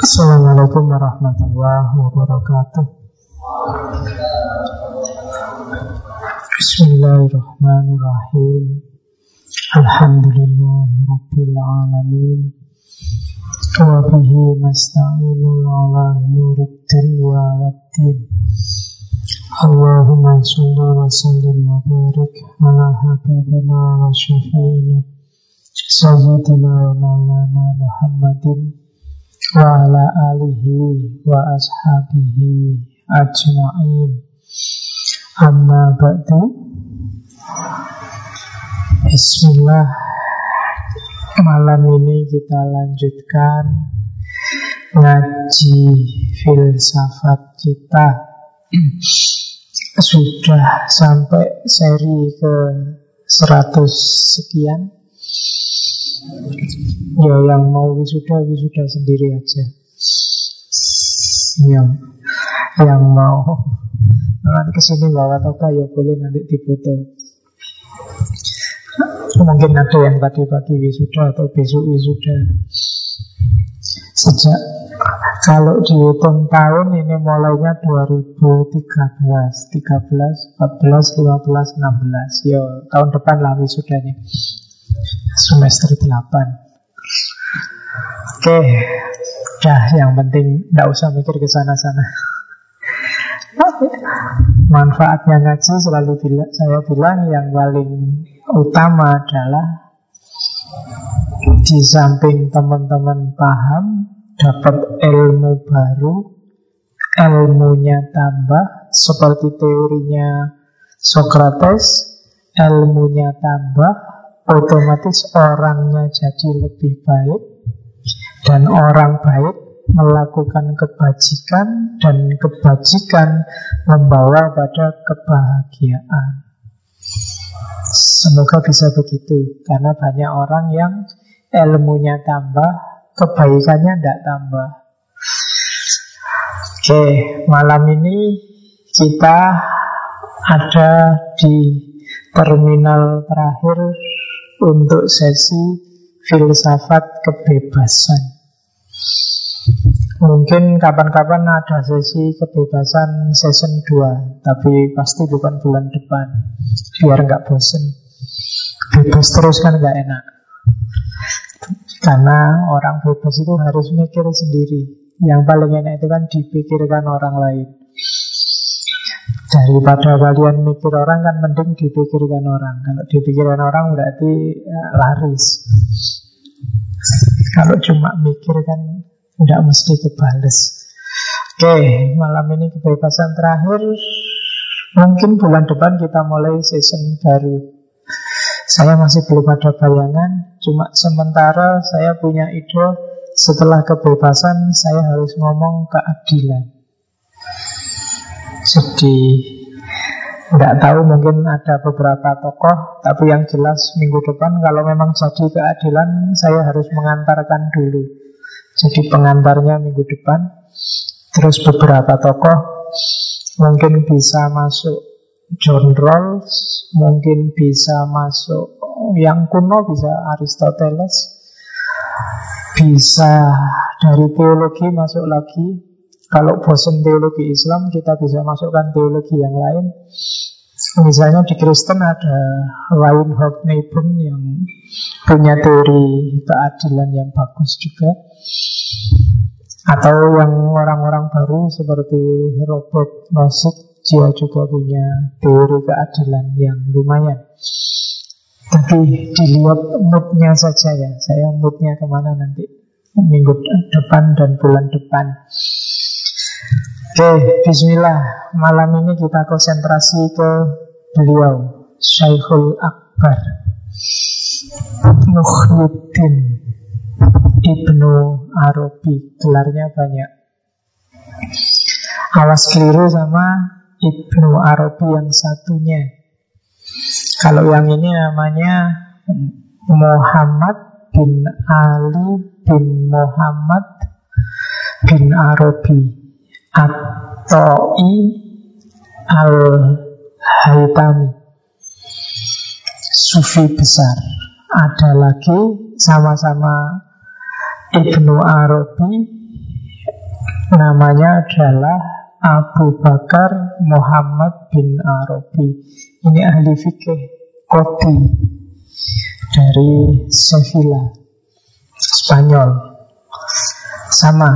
Assalamualaikum warahmatullahi wabarakatuh Bismillahirrahmanirrahim Alhamdulillahi Rabbil Wa bihi nasta'inu ala nurid dunya waddin Allahumma salli wa sallim wa barik ala habibina wa syafi'ina Sayyidina wa maulana Muhammadin wa ala alihi wa ashabihi ajma'in. Amma ba'du. Bismillah. Malam ini kita lanjutkan ngaji filsafat kita. Sudah sampai seri ke 100 sekian Ya yang mau wisuda wisuda sendiri aja. Ya, yang mau nanti ke sini bawa toka ya boleh nanti difoto. Mungkin ada yang tadi pagi wisuda atau besok wisuda. Sejak kalau dihitung tahun ini mulainya 2013, 13, 14, 15, 16. Ya tahun depan lah wisudanya semester 8 Oke. Dah yang penting Tidak usah mikir ke sana-sana. Manfaatnya ngaji selalu bila, saya bilang Yang paling utama adalah Di samping teman-teman paham Dapat ilmu baru Ilmunya tambah Seperti teorinya Socrates Ilmunya tambah otomatis orangnya jadi lebih baik dan orang baik melakukan kebajikan dan kebajikan membawa pada kebahagiaan. Semoga bisa begitu karena banyak orang yang ilmunya tambah, kebaikannya tidak tambah. Oke, malam ini kita ada di terminal terakhir untuk sesi filsafat kebebasan. Mungkin kapan-kapan ada sesi kebebasan season 2 Tapi pasti bukan bulan depan Biar nggak bosen Bebas terus kan nggak enak Karena orang bebas itu harus mikir sendiri Yang paling enak itu kan dipikirkan orang lain Daripada kalian mikir orang kan mending dipikirkan orang. Kalau dipikirkan orang berarti ya, laris. Kalau cuma mikir kan tidak mesti kebales. Oke, malam ini kebebasan terakhir. Mungkin bulan depan kita mulai season baru. Saya masih belum ada bayangan, cuma sementara saya punya ide setelah kebebasan saya harus ngomong keadilan. Sedih Tidak tahu mungkin ada beberapa tokoh Tapi yang jelas minggu depan Kalau memang jadi keadilan Saya harus mengantarkan dulu Jadi pengantarnya minggu depan Terus beberapa tokoh Mungkin bisa masuk John Rawls Mungkin bisa masuk Yang kuno bisa Aristoteles Bisa dari teologi masuk lagi kalau bosan teologi Islam, kita bisa masukkan teologi yang lain. Misalnya di Kristen ada Reinhold Niebuhr yang punya teori keadilan yang bagus juga. Atau yang orang-orang baru seperti Robert Nozick, dia juga punya teori keadilan yang lumayan. Tapi dilihat moodnya saja ya, saya moodnya ke mana nanti minggu depan dan bulan depan. Oke, bismillah. Malam ini kita konsentrasi ke beliau, Syekhul Akbar Muhyiddin Ibnu Arabi. Gelarnya banyak. Awas keliru sama Ibnu Arabi yang satunya. Kalau yang ini namanya Muhammad bin Ali bin Muhammad bin Arabi At-Ta'i Al-Haytami Sufi besar Ada lagi sama-sama Ibnu Arabi Namanya adalah Abu Bakar Muhammad bin Arabi. Ini ahli fikih Koti dari Sevilla, Spanyol. Sama,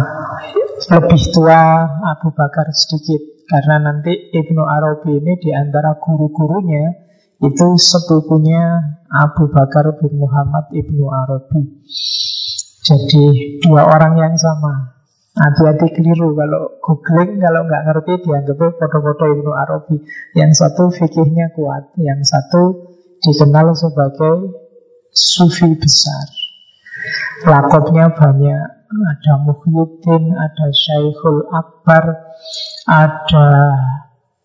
lebih tua Abu Bakar sedikit karena nanti Ibnu Arabi ini di antara guru-gurunya itu sepupunya Abu Bakar bin Muhammad Ibnu Arabi. Jadi dua orang yang sama. Hati-hati keliru kalau googling kalau nggak ngerti dianggapnya foto-foto Ibnu Arabi. Yang satu fikihnya kuat, yang satu dikenal sebagai sufi besar. Lakopnya banyak, ada Muhyiddin, ada Syekhul Akbar, ada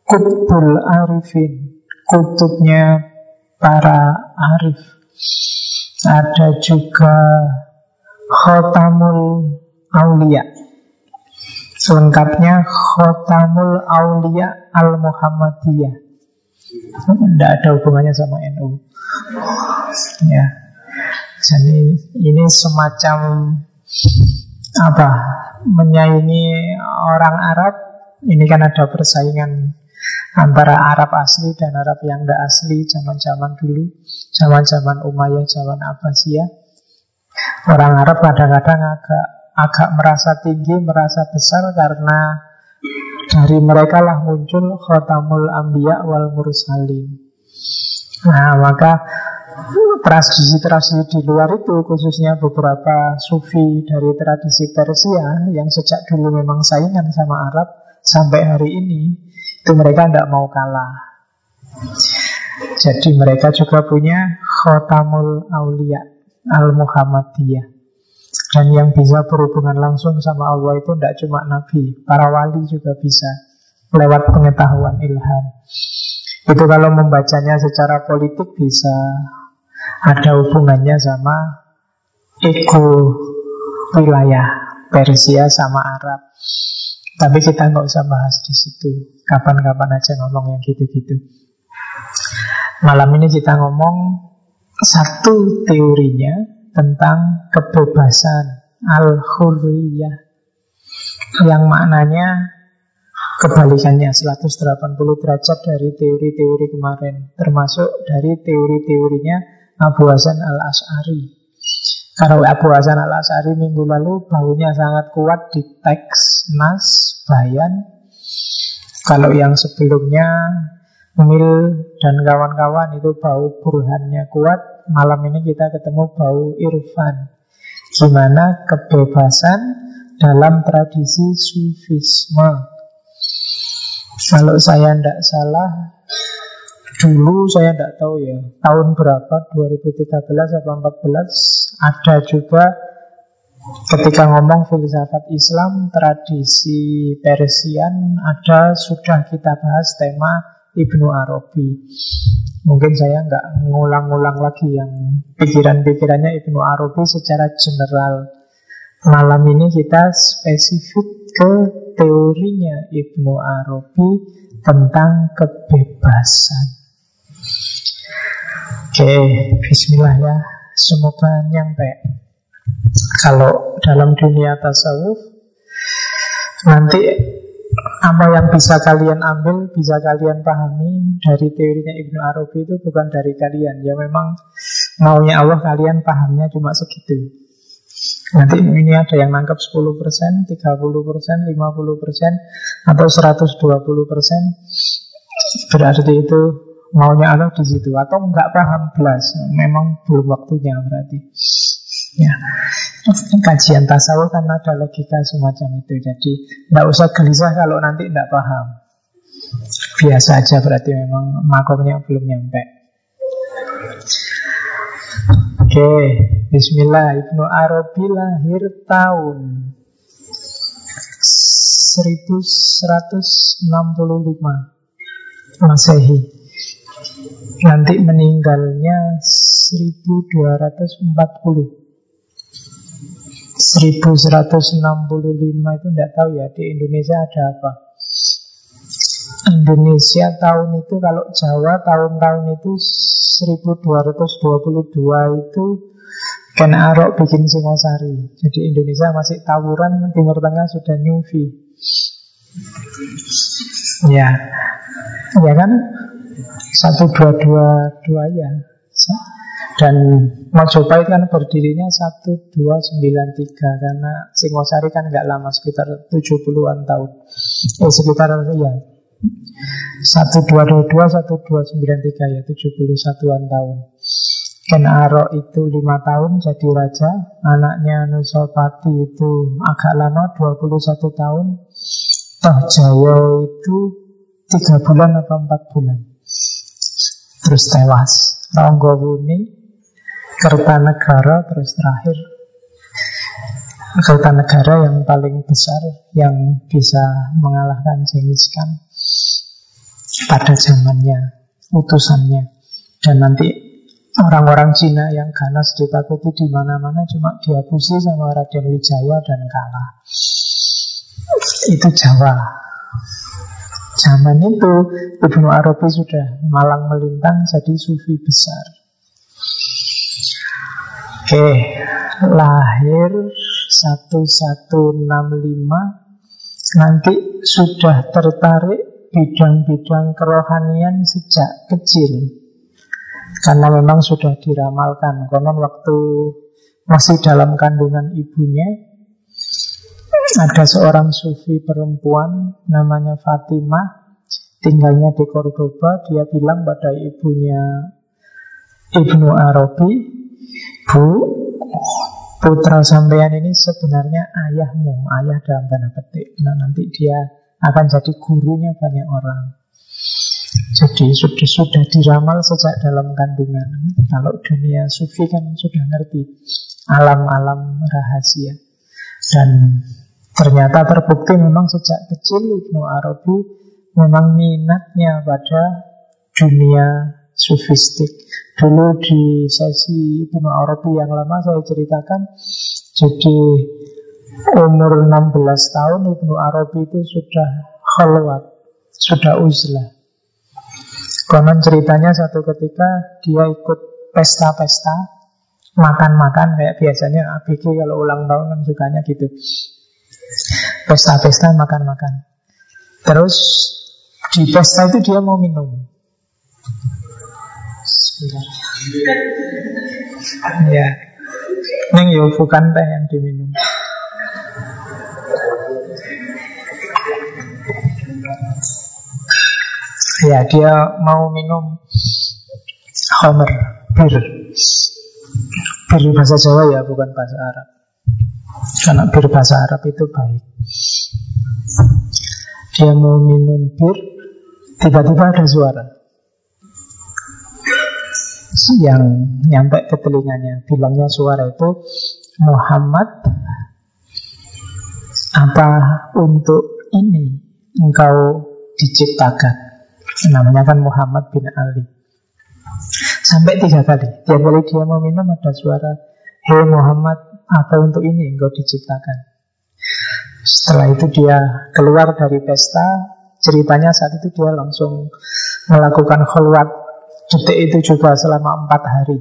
Kutbul Arifin, kutubnya para arif. Ada juga Khotamul Aulia. Selengkapnya Khotamul Aulia Al-Muhammadiyah. Tidak ada hubungannya sama NU Ya. Jadi ini semacam Apa? Menyaingi orang Arab. Ini kan ada persaingan Antara Arab asli dan Arab yang tidak asli Zaman-zaman dulu Zaman-zaman Umayyah, zaman Abbasiyah Orang Arab kadang-kadang agak agak merasa tinggi, merasa besar karena dari mereka lah muncul khotamul ambiya wal mursalin. Nah, maka tradisi-tradisi di luar itu khususnya beberapa sufi dari tradisi Persia yang sejak dulu memang saingan sama Arab sampai hari ini itu mereka tidak mau kalah. Jadi mereka juga punya khotamul aulia al-Muhammadiyah. Dan yang bisa berhubungan langsung sama Allah itu tidak cuma Nabi, para wali juga bisa lewat pengetahuan ilham. Itu kalau membacanya secara politik bisa ada hubungannya sama ego wilayah Persia sama Arab. Tapi kita nggak usah bahas di situ. Kapan-kapan aja ngomong yang gitu-gitu. Malam ini kita ngomong satu teorinya tentang kebebasan al-hurriyah yang maknanya kebalikannya 180 derajat dari teori-teori kemarin termasuk dari teori-teorinya Abu Hasan al-Ash'ari kalau Abu Hasan al-Ash'ari minggu lalu baunya sangat kuat di teks nas bayan kalau yang sebelumnya Mil dan kawan-kawan itu bau burhannya kuat malam ini kita ketemu bau irfan. Gimana kebebasan dalam tradisi sufisme. Kalau saya tidak salah, dulu saya tidak tahu ya, tahun berapa, 2013 atau 2014, ada juga ketika ngomong filsafat Islam, tradisi Persian, ada sudah kita bahas tema Ibnu Arabi. Mungkin saya nggak ngulang-ngulang lagi yang pikiran-pikirannya Ibnu Arabi secara general. Malam ini kita spesifik ke teorinya Ibnu Arabi tentang kebebasan. Oke, bismillah ya. Semoga nyampe. Kalau dalam dunia tasawuf nanti apa yang bisa kalian ambil, bisa kalian pahami dari teorinya Ibnu Arabi itu bukan dari kalian. Ya memang maunya Allah kalian pahamnya cuma segitu. Nanti ini ada yang nangkep 10%, 30%, 50%, atau 120%. Berarti itu maunya Allah di situ. Atau nggak paham belas. Memang belum waktunya berarti. Ya, kajian tasawuf kan ada logika semacam itu. Jadi tidak usah gelisah kalau nanti tidak paham. Biasa aja berarti memang makomnya belum nyampe. Oke, Bismillah Ibnu Arabi lahir tahun 1165 Masehi. Nanti meninggalnya 1240 1165 itu tidak tahu ya di Indonesia ada apa. Indonesia tahun itu kalau Jawa tahun-tahun itu 1222 itu Ken Arok bikin Singosari. Jadi Indonesia masih tawuran, Timur Tengah sudah nyufi. Ya, ya kan? Satu dua dua dua ya. Dan Majapahit kan berdirinya satu dua sembilan tiga karena Singosari kan nggak lama sekitar tujuh puluhan tahun. Eh sekitar ya satu dua sembilan tiga ya tujuh puluh satuan tahun. Ken Arok itu lima tahun jadi raja Anaknya Nusopati itu agak lama 21 tahun Toh Jaya itu tiga bulan atau empat bulan Terus tewas Ronggowuni Kertanegara terus terakhir Kertanegara yang paling besar Yang bisa mengalahkan Genghis Khan Pada zamannya Utusannya Dan nanti Orang-orang Cina yang ganas ditakuti di mana-mana cuma dihapusi sama Raden Wijaya dan kalah. Itu Jawa. Zaman itu Ibnu Arabi sudah malang melintang jadi sufi besar. Oke, lahir 1165 nanti sudah tertarik bidang-bidang kerohanian sejak kecil. Karena memang sudah diramalkan Konon waktu masih dalam kandungan ibunya Ada seorang sufi perempuan namanya Fatimah Tinggalnya di Cordoba Dia bilang pada ibunya Ibnu Arabi Bu, putra sampean ini sebenarnya ayahmu Ayah dalam tanda petik Nah nanti dia akan jadi gurunya banyak orang jadi sudah sudah diramal sejak dalam kandungan. Kalau dunia sufi kan sudah ngerti alam-alam rahasia. Dan ternyata terbukti memang sejak kecil Ibnu Arabi memang minatnya pada dunia sufistik. Dulu di sesi Ibnu Arabi yang lama saya ceritakan, jadi umur 16 tahun Ibnu Arabi itu sudah khalwat, sudah uzlah. Konon ceritanya satu ketika dia ikut pesta-pesta Makan-makan kayak biasanya ABG kalau ulang tahun kan sukanya gitu Pesta-pesta makan-makan. Terus di pesta itu dia mau minum. Ya Neng yo bukan teh yang diminum. Ya, dia mau minum Homer, bir. Bir bahasa Jawa ya, bukan bahasa Arab. Karena bir bahasa Arab itu baik. Dia mau minum bir, tiba-tiba ada suara yang nyampe ke telinganya. Bilangnya suara itu Muhammad apa untuk ini engkau diciptakan Namanya kan Muhammad bin Ali Sampai tiga kali Tiap kali dia mau minum ada suara Hei Muhammad apa untuk ini engkau diciptakan. Setelah itu dia keluar dari pesta. Ceritanya saat itu dia langsung melakukan kholwat Detik itu juga selama empat hari.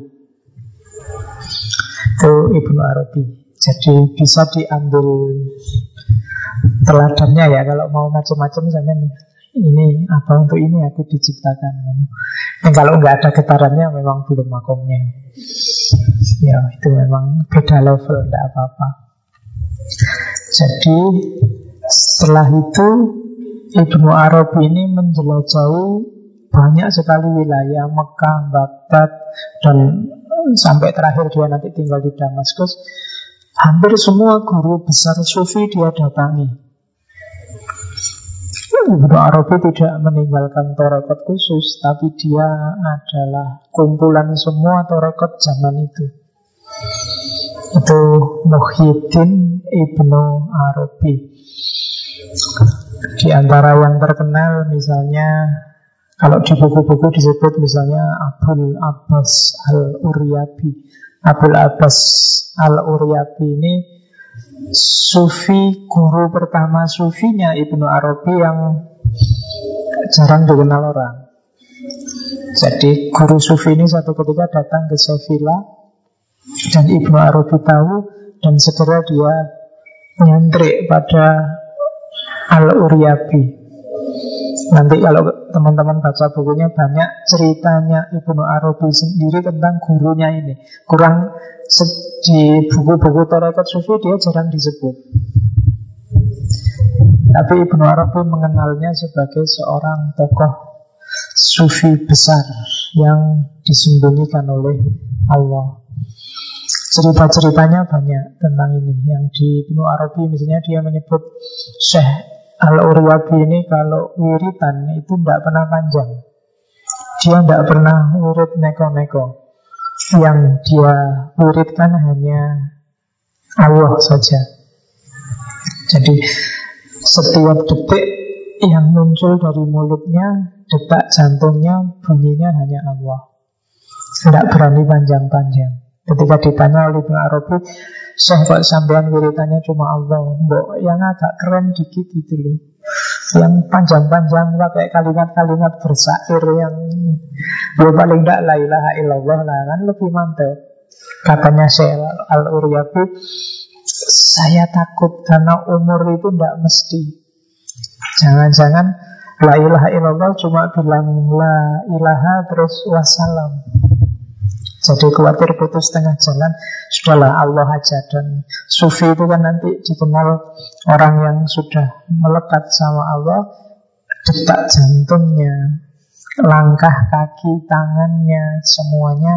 Itu Ibnu Arabi. Jadi bisa diambil teladannya ya Kalau mau macam-macam sampai nih ini apa untuk ini aku diciptakan dan kalau nggak ada getarannya memang belum makomnya. Ya itu memang beda level tidak apa-apa. Jadi setelah itu Ibnu Arabi ini menjelajahi banyak sekali wilayah Mekah, Baghdad dan sampai terakhir dia nanti tinggal di Damaskus. Hampir semua guru besar sufi dia datangi Ibnu Arabi tidak meninggalkan torekot khusus, tapi dia adalah kumpulan semua torekot zaman itu. Itu Muhyiddin Ibnu Arabi. Di antara yang terkenal misalnya kalau di buku-buku disebut misalnya Abdul Abbas Al-Uryabi. Abdul Abbas Al-Uryabi ini Sufi guru pertama sufinya Ibnu Arabi yang jarang dikenal orang. Jadi guru sufi ini satu ketika datang ke Sevilla Dan Ibnu Arabi tahu dan segera dia nyantrik pada Al-Uryabi. Nanti kalau teman-teman baca bukunya banyak ceritanya Ibnu Arabi sendiri tentang gurunya ini. Kurang di buku-buku Tarekat Sufi dia jarang disebut. Tapi Ibnu Arabi mengenalnya sebagai seorang tokoh sufi besar yang disembunyikan oleh Allah. Cerita-ceritanya banyak tentang ini. Yang di Ibnu Arabi misalnya dia menyebut Syekh Al-Uryabi ini kalau wiritan itu tidak pernah panjang. Dia tidak pernah wirid neko-neko. Yang dia wiridkan hanya Allah saja. Jadi setiap detik yang muncul dari mulutnya, detak jantungnya, bunyinya hanya Allah. Tidak berani panjang-panjang. Ketika ditanya oleh Ibn Arabi, Kok sampean wiritannya cuma Allah Mbok yang agak keren dikit itu loh Yang panjang-panjang pakai kalimat-kalimat bersair yang Ya paling tidak la ilaha illallah lah kan lebih mantap Katanya Syekh Al-Uryabi saya takut karena umur itu tidak mesti. Jangan-jangan la ilaha illallah cuma bilang la ilaha terus wassalam. Jadi khawatir putus tengah jalan. Sudahlah Allah aja. Dan sufi itu kan nanti dikenal Orang yang sudah melekat sama Allah. Detak jantungnya Langkah kaki, tangannya Semuanya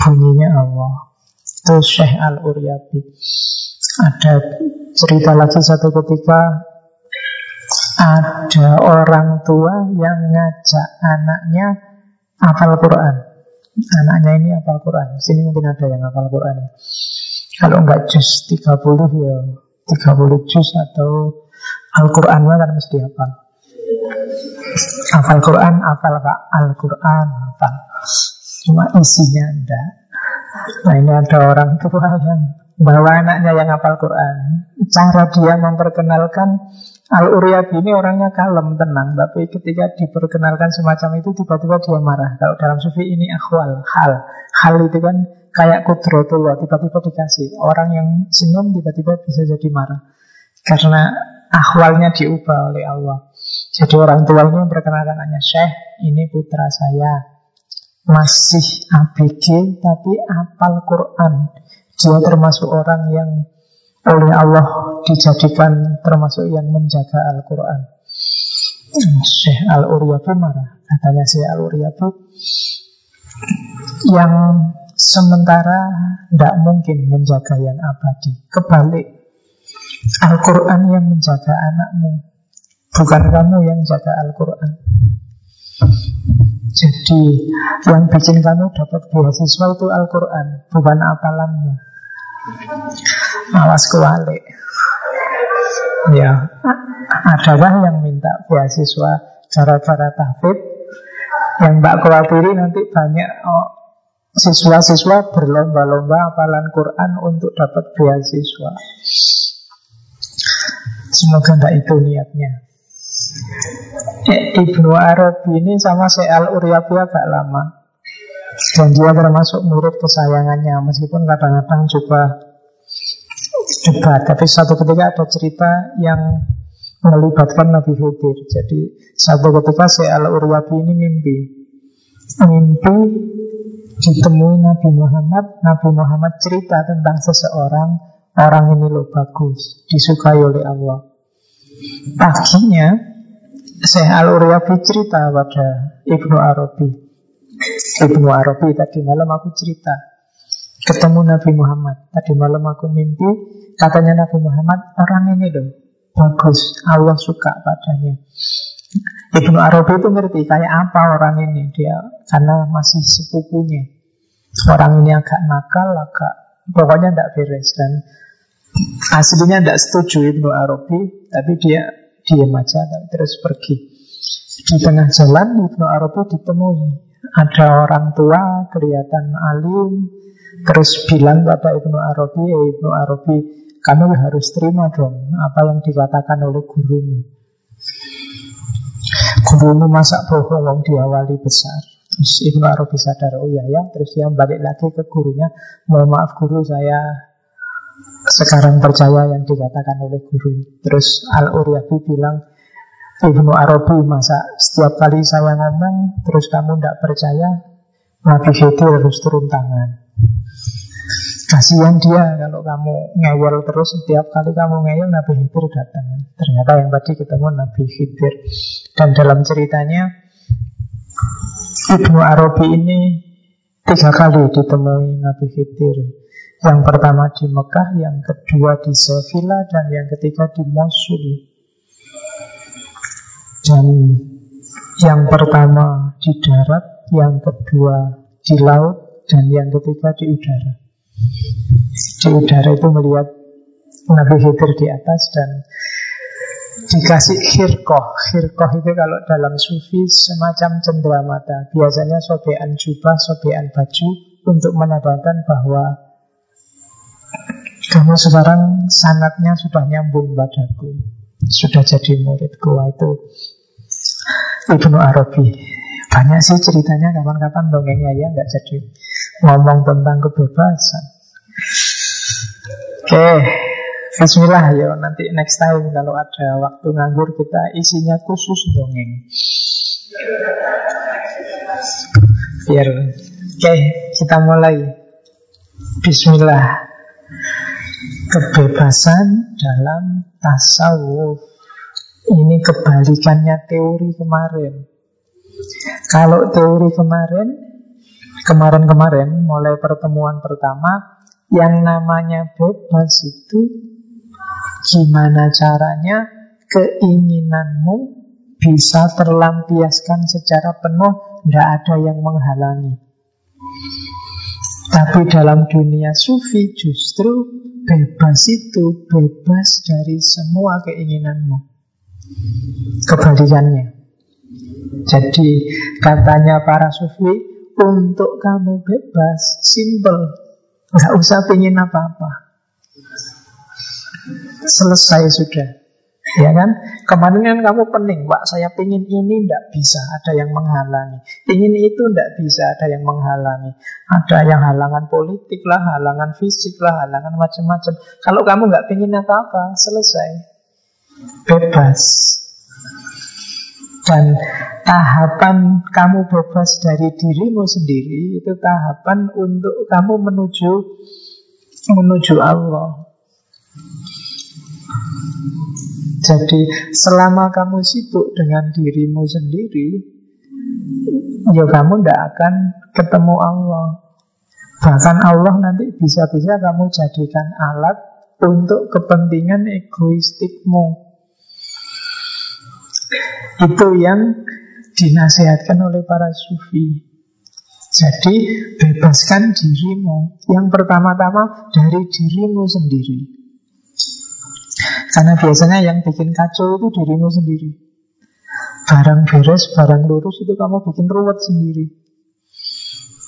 Bunyinya Allah. Itu Syekh Al-Uryabi Ada cerita lagi satu ketika Ada orang tua yang ngajak anaknya hafal Quran Anaknya ini hafal Quran Sini mungkin ada yang hafal Quran ya. Kalau enggak juz 30 ya 30 juz atau Al-Qurannya kan mesti hafal. Hafal Quran, hafal Al-Quran, hafal. Cuma isinya enggak Nah ini ada orang tua yang bawa anaknya yang hafal Quran. Cara dia memperkenalkan Al-Uryabi ini orangnya kalem, tenang. Tapi ketika diperkenalkan semacam itu tiba-tiba dia marah. Kalau dalam sufi ini akhwal, hal. Hal itu kan kayak kudrotullah, tiba-tiba dikasih. Orang yang senyum tiba-tiba bisa jadi marah. Karena akhwalnya diubah oleh Allah. Jadi orang tua ini memperkenalkan anaknya, Syekh, ini putra saya masih ABG tapi apal Quran. Dia termasuk orang yang oleh Allah dijadikan termasuk yang menjaga Al-Quran. Syekh Al-Uryabu marah. Katanya Syekh Al-Uryabu yang sementara tidak mungkin menjaga yang abadi. Kebalik, Al-Quran yang menjaga anakmu. Bukan kamu yang jaga Al-Quran. Jadi yang bikin kamu dapat beasiswa itu Al-Quran Bukan apalanmu Awas kewalik. Ya Adakah yang minta beasiswa Cara-cara tahfid Yang mbak khawatiri nanti banyak oh, Siswa-siswa berlomba-lomba apalan Quran Untuk dapat beasiswa. Semoga tidak itu niatnya. Ibnu Arabi ini sama Syekh Al-Uryabi agak lama Dan dia termasuk murid kesayangannya Meskipun kadang-kadang coba debat Tapi satu ketika ada cerita yang melibatkan Nabi Khidir. Jadi satu ketika Syekh Al-Uryabi ini mimpi Mimpi ditemui Nabi Muhammad Nabi Muhammad cerita tentang seseorang Orang ini loh bagus Disukai oleh Allah. Paginya Syekh Al-Uryabi cerita pada Ibnu Arabi Ibnu Arabi tadi malam aku cerita. Ketemu Nabi Muhammad. Tadi malam aku mimpi Katanya Nabi Muhammad Orang ini loh Bagus. Allah suka padanya. Ibnu Arabi itu ngerti Kayak apa orang ini? Dia Karena masih sepupunya. Orang ini agak nakal Agak Pokoknya tidak beres. Dan Aslinya tidak setuju Ibnu Arabi Tapi dia diam aja terus pergi. Di tengah jalan Ibnu Arabi ditemui ada orang tua kelihatan alim terus bilang pada Ibnu Arabi, eh, Ibnu Arabi, kamu harus terima dong apa yang dikatakan oleh gurumu. Gurumu masa bohong dia wali besar. Terus Ibnu Arabi sadar, oh iya ya, terus dia balik lagi ke gurunya, mohon maaf guru saya sekarang percaya yang dikatakan oleh guru. Terus Al-Uryabi bilang, Ibnu Arabi masa setiap kali saya ngomong terus kamu tidak percaya, Nabi Khidir harus turun tangan. Kasihan dia kalau kamu ngeyel terus setiap kali kamu ngeyel Nabi Khidir datang. Ternyata yang tadi ketemu Nabi Khidir. Dan dalam ceritanya Ibnu Arabi ini tiga kali ditemui Nabi Khidir. Yang pertama di Mekah, yang kedua di Sevilla, dan yang ketiga di Mosul. Dan yang pertama di darat, yang kedua di laut, dan yang ketiga di udara. Di udara itu melihat Nabi Khidir di atas dan dikasih khirkoh Khirkoh itu kalau dalam sufi semacam cendramata Biasanya sobean jubah, sobean baju Untuk menandakan bahwa Kamu sekarang sangatnya sudah nyambung padaku. Sudah jadi muridku. Itu Ibnu Arabi Banyak sih ceritanya kapan-kapan dongengnya ya nggak jadi ngomong tentang kebebasan. Oke, okay. Bismillah ya nanti next time kalau ada waktu nganggur kita isinya khusus dongeng. Biar oke okay, kita mulai. Bismillah. Kebebasan dalam tasawuf. Ini kebalikannya teori kemarin. Kalau teori kemarin kemarin-kemarin mulai pertemuan pertama yang namanya bebas itu gimana caranya keinginanmu bisa terlampiaskan secara penuh, tidak ada yang menghalangi. Tapi dalam dunia sufi justru bebas itu bebas dari semua keinginanmu. Kebalikannya. Jadi katanya para sufi untuk kamu bebas, simple, Nggak usah pingin apa-apa. Selesai sudah. Ya kan? Kemarin kan kamu pening, Pak, saya pingin ini tidak bisa, ada yang menghalangi. Ingin itu tidak bisa, ada yang menghalangi. Ada yang halangan politik lah, halangan fisik lah, halangan macam-macam. Kalau kamu nggak pingin apa-apa, selesai. Bebas. Dan tahapan kamu bebas dari dirimu sendiri itu tahapan untuk kamu menuju menuju Allah. Jadi selama kamu sibuk dengan dirimu sendiri, ya kamu tidak akan ketemu Allah. Bahkan Allah nanti bisa-bisa kamu jadikan alat untuk kepentingan egoistikmu. Itu yang dinasihatkan oleh para sufi. Jadi bebaskan dirimu. Yang pertama-tama dari dirimu sendiri. Karena biasanya yang bikin kacau itu dirimu sendiri. Barang beres, barang lurus itu kamu bikin ruwet sendiri.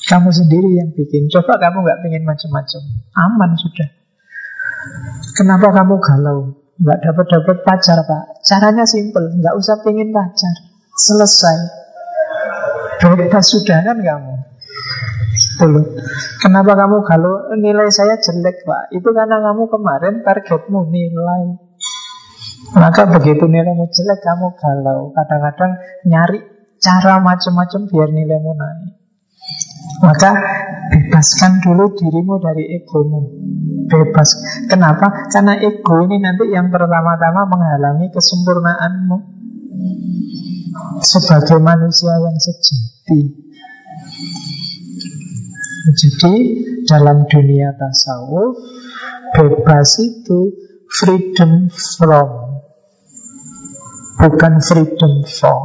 Kamu sendiri yang bikin. Coba kamu nggak pengen macam-macam. Aman sudah. Kenapa kamu galau? Nggak dapat-dapat pacar pak. Caranya simple Nggak usah pengen pacar. Selesai. Bebas sudah kan kamu. Belum Kenapa kamu kalau nilai saya jelek pak. Itu karena kamu kemarin targetmu nilai. Maka begitu nilaimu jelek kamu galau. Kadang-kadang nyari cara macam-macam biar nilaimu naik maka bebaskan dulu dirimu dari egomu. Bebas. Kenapa? Karena ego ini nanti yang pertama-tama menghalangi kesempurnaanmu. Sebagai manusia yang sejati. Jadi dalam dunia tasawuf Bebas itu freedom from. Bukan freedom for.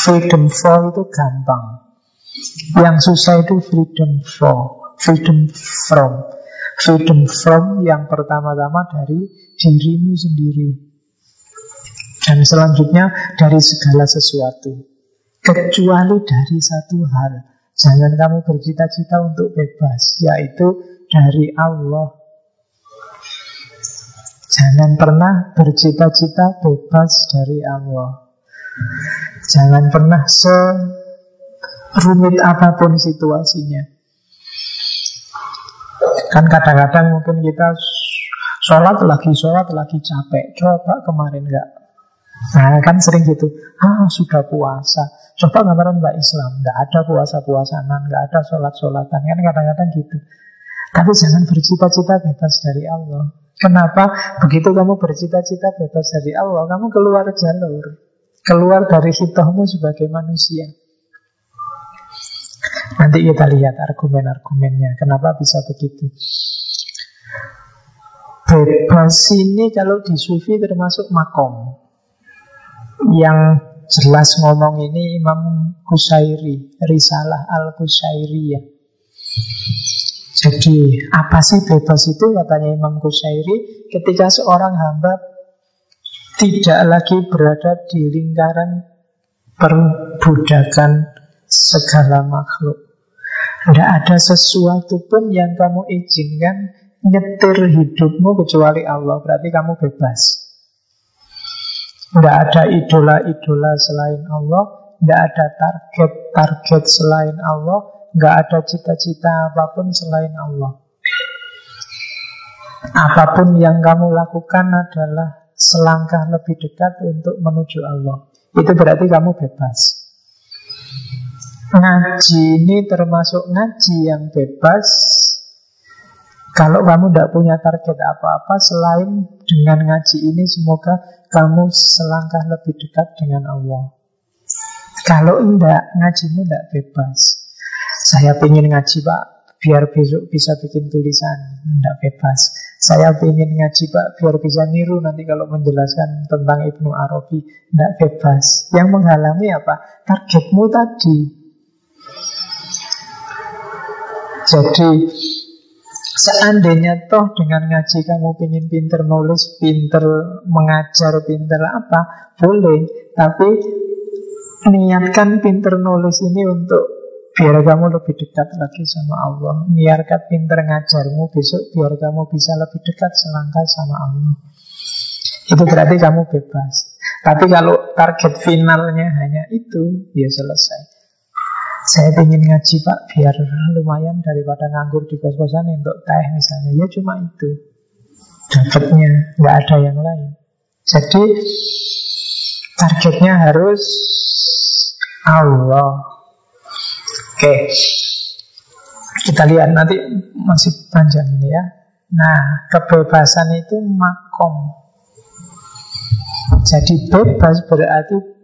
Freedom for itu gampang yang susah itu freedom for, freedom from. Freedom from yang pertama-tama dari dirimu sendiri. Dan selanjutnya dari segala sesuatu. Kecuali dari satu hal. Jangan kamu bercita-cita untuk bebas, yaitu dari Allah. Jangan pernah bercita-cita bebas dari Allah. Jangan pernah se Rumit apa pun situasinya. Kan kadang-kadang mungkin kita sholat lagi, sholat lagi capek. Coba kemarin enggak. Nah kan sering gitu. Ah sudah puasa. Coba gambaran Mbak Islam. Enggak ada puasa-puasanan, enggak ada sholat-sholatan. Kan kadang-kadang gitu. Tapi jangan bercita-cita bebas dari Allah. Kenapa? Begitu kamu bercita-cita bebas dari Allah, kamu keluar jalur. Keluar dari hitohmu sebagai manusia. Nanti kita lihat argumen-argumennya. Kenapa bisa begitu? Bebas ini kalau di sufi termasuk makom. Yang jelas ngomong ini Imam Kusairi, Risalah Al-Kusairiyah. Jadi apa sih bebas itu katanya Imam Kusairi ketika seorang hamba tidak lagi berada di lingkaran perbudakan segala makhluk. Tidak ada sesuatu pun yang kamu izinkan nyetir hidupmu kecuali Allah. Berarti kamu bebas. Tidak ada idola-idola selain Allah. Tidak ada target-target selain Allah. Tidak ada cita-cita apa pun selain Allah. Apa pun yang kamu lakukan adalah selangkah lebih dekat untuk menuju Allah. Itu berarti kamu bebas. Ngaji ini termasuk ngaji yang bebas. Kalau kamu tidak punya target apa-apa Selain dengan ngaji ini Semoga kamu selangkah lebih dekat dengan Allah. Kalau enggak, ngajimu tidak bebas. Saya ingin ngaji pak Biar besok bisa bikin tulisan Tidak bebas. Saya ingin ngaji pak Biar bisa niru nanti kalau menjelaskan tentang Ibnu Arabi Tidak bebas. Yang menghalangi apa? Targetmu tadi Jadi Seandainya toh dengan ngaji kamu ingin pinter nulis, pinter mengajar, pinter apa, boleh. Tapi niatkan pinter nulis ini untuk biar kamu lebih dekat lagi sama Allah. Niatkan pinter ngajarmu besok biar kamu bisa lebih dekat selangkah sama Allah. Itu berarti kamu bebas. Tapi kalau target finalnya hanya itu, ya selesai. Saya ingin ngaji pak biar lumayan daripada nganggur di kos-kosan untuk teh misalnya. Ya cuma itu. Dapatnya nggak ada yang lain. Jadi targetnya harus Allah. Oke. Kita lihat nanti masih panjang ini ya. Nah, kebebasan itu makom. Jadi bebas berarti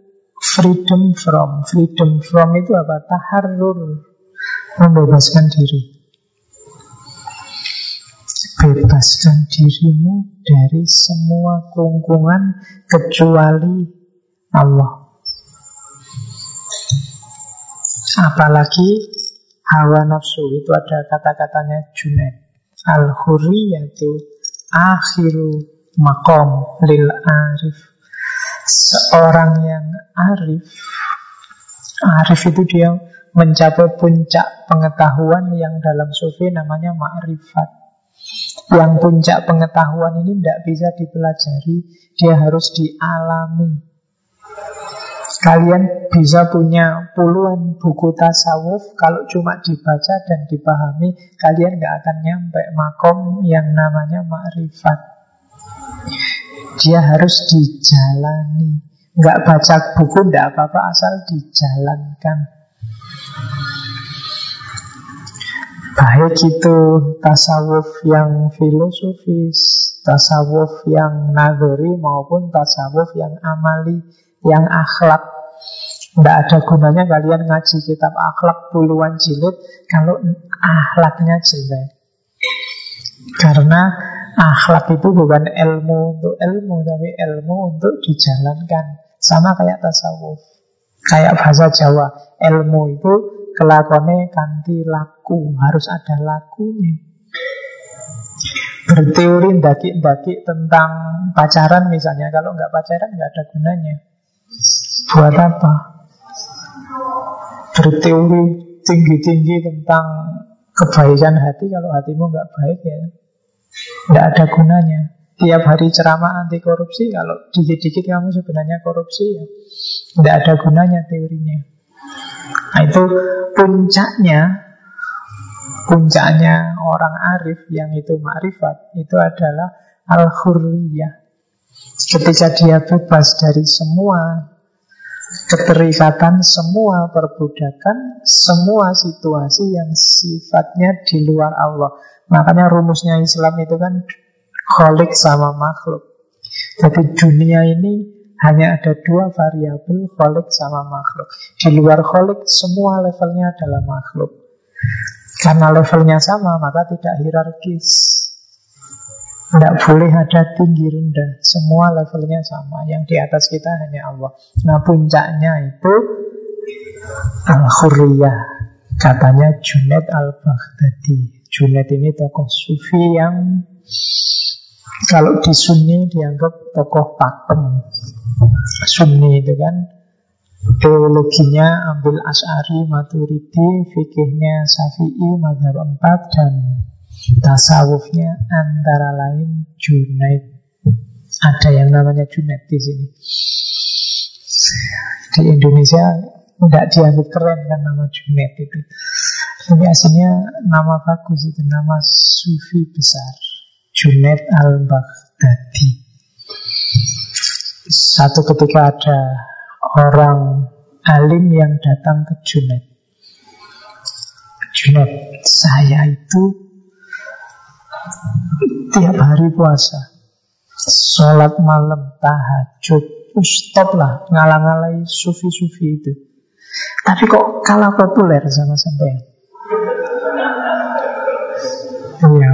Freedom from. Freedom from itu apa? Taharrur. Membebaskan diri. Bebaskan dirimu dari semua kungkungan kecuali Allah. Apalagi hawa nafsu itu ada kata-katanya Junaid. Al-huriyatu akhiru makom lil arif Seorang yang arif. Arif itu dia mencapai puncak pengetahuan yang dalam sufi namanya ma'rifat Yang puncak pengetahuan ini tidak bisa dipelajari Dia harus dialami. Kalian bisa punya puluhan buku tasawuf Kalau cuma dibaca dan dipahami Kalian nggak akan nyampe makom yang namanya ma'rifat dia harus dijalani. Nggak baca buku, nggak apa-apa, asal dijalankan. Baik itu tasawuf yang filosofis, tasawuf yang nagari maupun tasawuf yang amali, yang akhlak. Tidak ada gunanya kalian ngaji kitab akhlak puluhan jilid kalau akhlaknya jelek. Karena Akhlak itu bukan ilmu untuk ilmu, tapi ilmu untuk dijalankan. Sama kayak tasawuf. Kayak bahasa Jawa, ilmu itu kelakonnya kanti laku, harus ada lakunya. Berteori daki-daki tentang pacaran misalnya, kalau nggak pacaran nggak ada gunanya. Buat apa? Berteori tinggi-tinggi tentang kebaikan hati, kalau hatimu nggak baik ya tidak ada gunanya. Tiap hari ceramah anti korupsi, kalau dikit-dikit kamu sebenarnya korupsi ya. Tidak ada gunanya teorinya. Nah itu puncaknya Puncaknya orang arif yang itu makrifat Itu adalah al-hurriyah Ketika dia bebas dari semua keterikatan, semua perbudakan, semua situasi yang sifatnya di luar Allah. Makanya rumusnya Islam itu kan kholik sama makhluk. Jadi dunia ini hanya ada dua variabel kholik sama makhluk. Di luar kholik semua levelnya adalah makhluk. Karena levelnya sama maka tidak hierarkis. Tidak boleh ada tinggi rendah. Semua levelnya sama. Yang di atas kita hanya Allah. Nah puncaknya itu Al-Khurriyah Katanya Junaid al-Baghdadi. Junaid ini tokoh sufi yang Kalau di Sunni dianggap tokoh pakem. Sunni itu kan Teologinya ambil As'ari, Maturidi Fikihnya Syafi'i, Madhab 4 Dan Tasawufnya antara lain Junaid. Ada yang namanya Junaid di sini. Di Indonesia nggak dianggap keren kan nama Junaid itu. Tapi aslinya nama bagus itu nama sufi besar. Junaid al-Baghdadi. Satu ketika ada orang alim yang datang ke Junaid. Junaid, saya itu Tiap hari puasa Sholat malam, tahajud Stop lah ngalang-ngalai sufi-sufi itu. Tapi kok kalah populer sama sampean? Iya.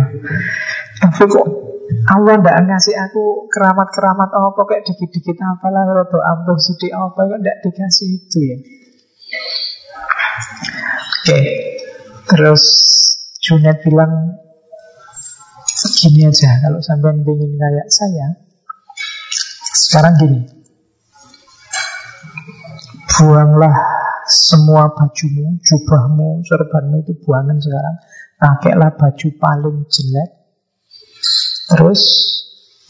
Tapi kok Allah tidak ngasih aku keramat-keramat apa kayak dikit-dikit apalah rodo ampuh sidik apa kok tidak dikasih itu ya. Oke, terus Junet bilang Gini aja, kalau sampai ingin kayak saya, sekarang gini, buanglah semua bajumu, jubahmu, serbanmu itu buangan sekarang. Pakailah baju paling jelek. Terus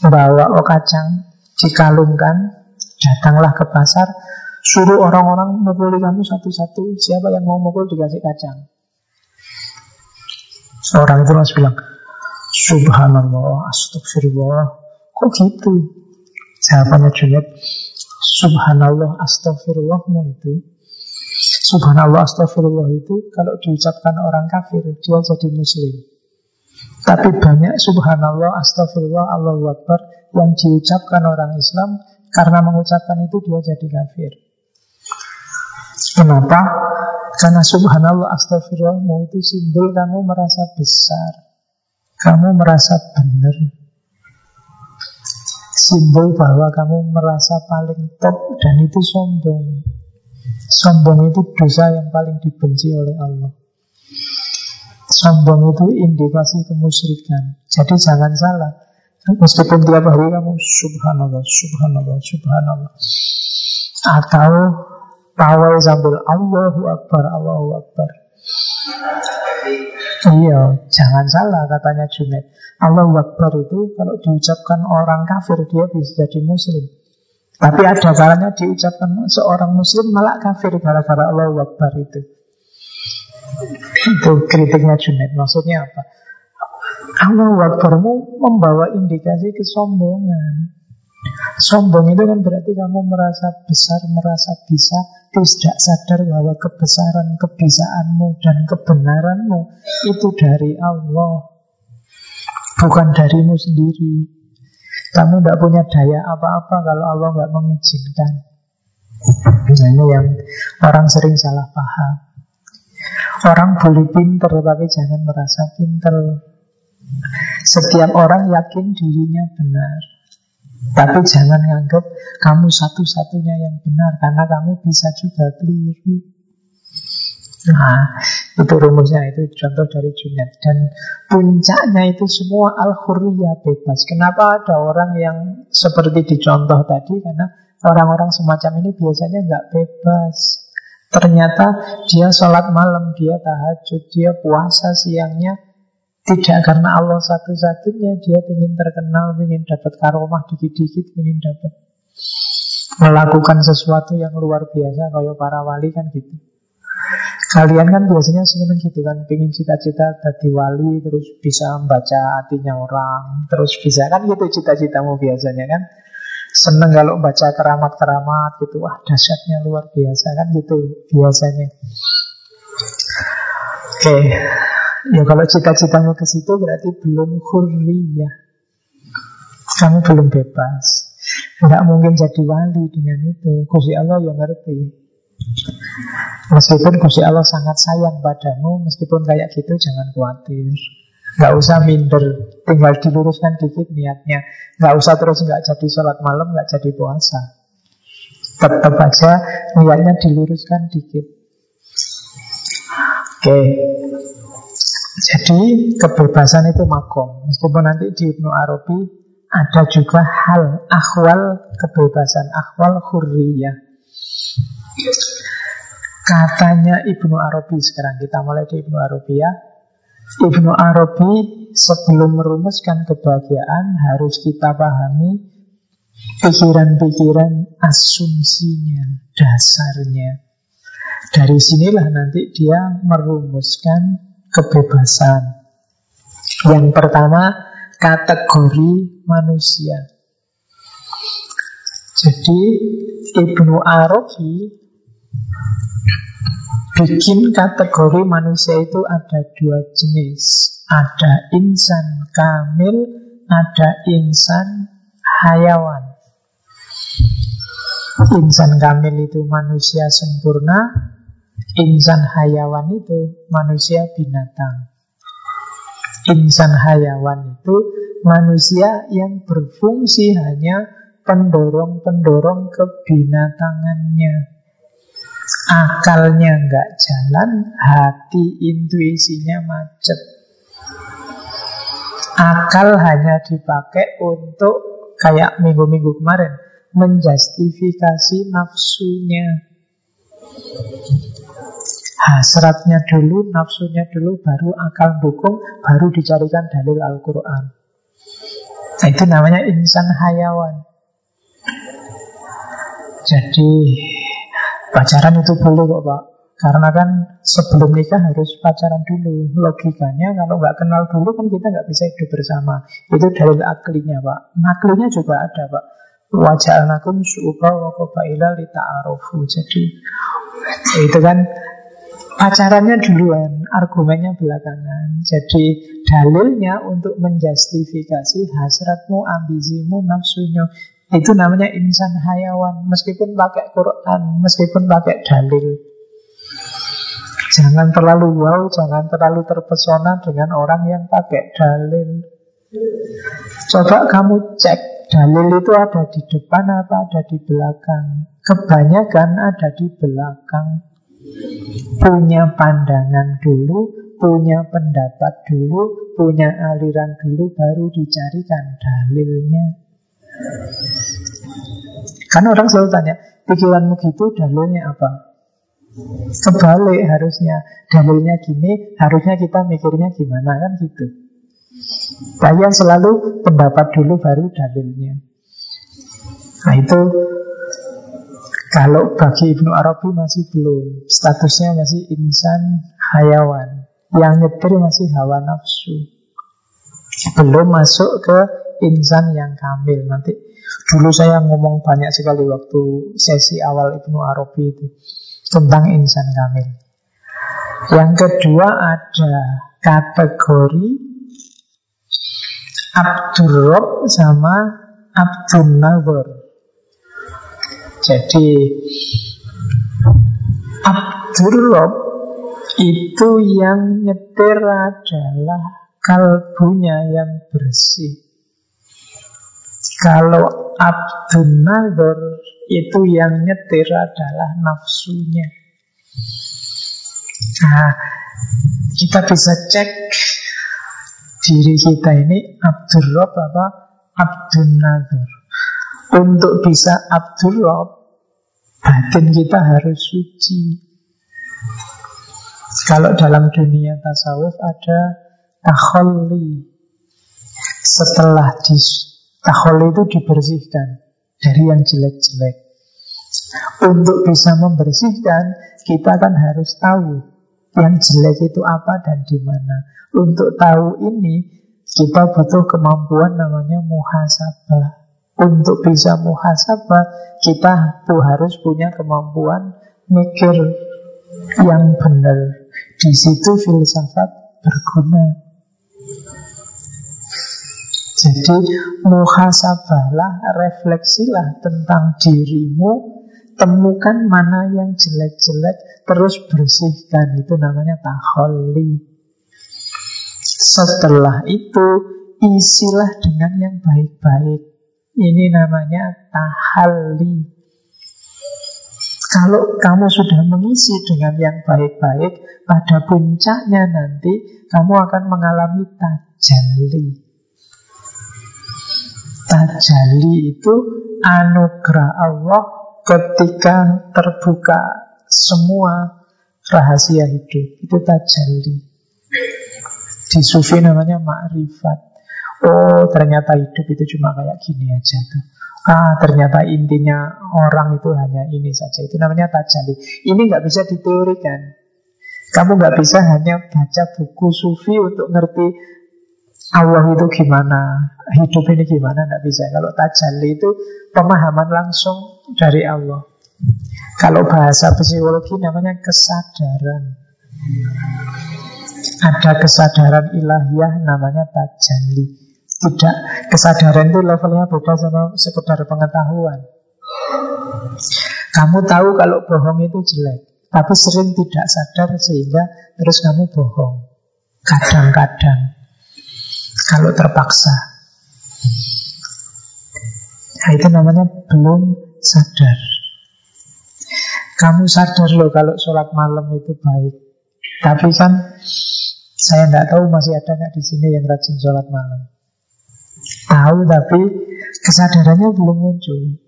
bawa kacang, dikalungkan, datanglah ke pasar, suruh orang-orang mukuli kamu satu-satu. Siapa yang mau mukul dikasih kacang. Orang itu harus bilang, Subhanallah, astagfirullah. Kok gitu? Jawabannya Junaid, Subhanallah, astagfirullahmu itu. Subhanallah, astagfirullah itu kalau diucapkan orang kafir, dia jadi muslim. Tapi banyak subhanallah, astagfirullah, Allahu Akbar yang diucapkan orang Islam karena mengucapkan itu dia jadi kafir. Kenapa? Karena subhanallah, astagfirullahmu itu simbol kamu merasa besar. Kamu merasa benar. Simbol bahwa kamu merasa paling top Dan itu sombong. Sombong itu dosa yang paling dibenci oleh Allah. Sombong itu indikasi kemusyrikan. Jadi jangan salah. Meskipun tiap hari kamu Subhanallah, Subhanallah, Subhanallah. Atau Pawai sambil Allahu Akbar, Allahu Akbar Iya, jangan salah katanya Junaid. Allah Akbar itu kalau diucapkan orang kafir dia bisa jadi muslim. Tapi ada kalanya diucapkan seorang muslim malah kafir gara-gara Allah Akbar itu. Itu kritiknya Junaid. Maksudnya apa? Allah Akbarmu membawa indikasi kesombongan. Sombong itu kan berarti kamu merasa besar, merasa bisa, tidak sadar bahwa kebesaran, kebisaanmu dan kebenaranmu itu dari Allah, bukan darimu sendiri. Kamu tidak punya daya apa-apa kalau Allah nggak mengizinkan. Nah, ini yang orang sering salah paham. Orang boleh pinter tapi jangan merasa pinter. Setiap orang yakin dirinya benar. Tapi jangan nganggap kamu satu-satunya yang benar Karena kamu bisa juga keliru Nah, itu rumusnya itu contoh dari Junaid dan puncaknya itu semua al-hurriyah bebas. Kenapa ada orang yang seperti dicontoh tadi? Karena orang-orang semacam ini biasanya nggak bebas. Ternyata dia sholat malam, dia tahajud, dia puasa siangnya tidak karena Allah satu-satunya. Dia ingin terkenal, ingin dapat karomah dikit-dikit Ingin dapat melakukan sesuatu yang luar biasa Kayak para wali kan gitu. Kalian kan biasanya seneng gitu kan Pengen cita-cita jadi wali Terus bisa membaca hatinya orang Terus bisa kan gitu cita-citamu biasanya kan. Seneng kalau baca keramat-keramat gitu Wah dahsyatnya luar biasa kan gitu biasanya. Oke Ya kalau cita-citamu ke situ berarti belum hurriyah Kamu belum bebas Tidak mungkin jadi wali dengan itu Kusi Allah yang ngerti Meskipun Gusti Allah sangat sayang padamu, meskipun kayak gitu jangan khawatir. Gak usah minder, tinggal diluruskan dikit niatnya. Gak usah terus gak jadi sholat malam, gak jadi puasa. Tetap aja niatnya diluruskan dikit. Oke, jadi kebebasan itu makom. Meskipun nanti di Ibnu Arabi ada juga hal akhwal kebebasan, akhwal hurriyah. Katanya Ibnu Arabi sekarang kita mulai di Ibnu Arabi ya. Ibnu Arabi sebelum merumuskan kebahagiaan harus kita pahami pikiran-pikiran asumsinya, dasarnya. Dari sinilah nanti dia merumuskan kebebasan. Yang pertama, kategori manusia. Jadi Ibnu Arabi bikin kategori manusia itu ada dua jenis. Ada insan kamil, ada insan hayawan. Insan kamil itu manusia sempurna, insan hayawan itu manusia binatang. Insan hayawan itu manusia yang berfungsi hanya pendorong-pendorong kebinatangannya. Akalnya nggak jalan, hati intuisinya macet. Akal hanya dipakai untuk kayak minggu-minggu kemarin menjustifikasi nafsunya. Hasratnya dulu, nafsunya dulu, baru akal dukung, baru dicarikan dalil Al-Quran. Nah, itu namanya insan hayawan. Jadi Pacaran itu boleh kok Pak. Karena kan sebelum nikah harus pacaran dulu. Logikanya kalau nggak kenal dulu kan kita nggak bisa hidup bersama. Itu dalil aklinya Pak. Naklinya juga ada Pak. Wajah anakum su'uba wa qabaila li ta'arufu. Jadi itu kan pacarannya duluan, argumennya belakangan. Jadi dalilnya untuk menjustifikasi hasratmu, ambisimu, nafsunya itu namanya insan hayawan. Meskipun pakai Quran Meskipun pakai dalil. Jangan terlalu wow Jangan terlalu terpesona Dengan orang yang pakai dalil. Coba kamu cek Dalil itu ada di depan apa ada di belakang? Kebanyakan ada di belakang Punya pandangan dulu Punya pendapat dulu Punya aliran dulu Baru dicarikan dalilnya Kan orang selalu tanya, pikiranmu gitu dalilnya apa? Kebalik harusnya, dalilnya gini, harusnya kita mikirnya gimana kan gitu. Kalian selalu pendapat dulu baru dalilnya. Nah itu kalau bagi Ibnu Arabi masih belum Statusnya masih insan hayawan Yang nyetir masih hawa nafsu Belum masuk ke insan yang kamil Nanti Dulu saya ngomong banyak sekali waktu sesi awal Ibnu Arabi itu tentang insan kamil. Yang kedua ada kategori Abdurrob sama Abdul Nazar. Jadi Abdurrob itu yang nyetir adalah kalbunya yang bersih. Kalau Abdul Nazar itu yang nyetir adalah nafsunya. Nah, kita bisa cek diri kita ini Abdul Rob apa Abdul Nazar. Untuk bisa Abdul Rob, batin kita harus suci. Kalau dalam dunia tasawuf ada takholli. Setelah dis Tahol itu dibersihkan dari yang jelek-jelek. Untuk bisa membersihkan, kita kan harus tahu yang jelek itu apa dan di mana. Untuk tahu ini, kita butuh kemampuan namanya muhasabah. Untuk bisa muhasabah, kita tuh harus punya kemampuan mikir yang benar. Di situ filsafat berguna. Jadi muhasabahlah, refleksilah tentang dirimu Temukan mana yang jelek-jelek Terus bersihkan Itu namanya taholi Setelah itu Isilah dengan yang baik-baik Ini namanya tahali Kalau kamu sudah mengisi dengan yang baik-baik Pada puncaknya nanti Kamu akan mengalami tajalli Tajali itu anugerah Allah ketika terbuka semua rahasia hidup. Itu tajali. Di sufi namanya ma'rifat. Oh, ternyata hidup itu cuma kayak gini aja tuh. Ah, ternyata intinya orang itu hanya ini saja. Itu namanya tajali. Ini nggak bisa diteorikan. Kamu nggak bisa hanya baca buku sufi untuk ngerti Allah itu gimana, hidup ini gimana, tidak bisa. Kalau tajalli itu pemahaman langsung dari Allah. Kalau bahasa psikologi namanya kesadaran. Ada kesadaran ilahiyah namanya tajalli. Tidak, kesadaran itu levelnya beda sama sekedar pengetahuan. Kamu tahu kalau bohong itu jelek, tapi sering tidak sadar sehingga terus kamu bohong. Kadang-kadang kalau terpaksa. Nah, itu namanya belum sadar. Kamu sadar loh kalau sholat malam itu baik. Tapi kan saya tidak tahu masih ada nggak di sini yang rajin sholat malam. Tahu tapi kesadarannya belum muncul.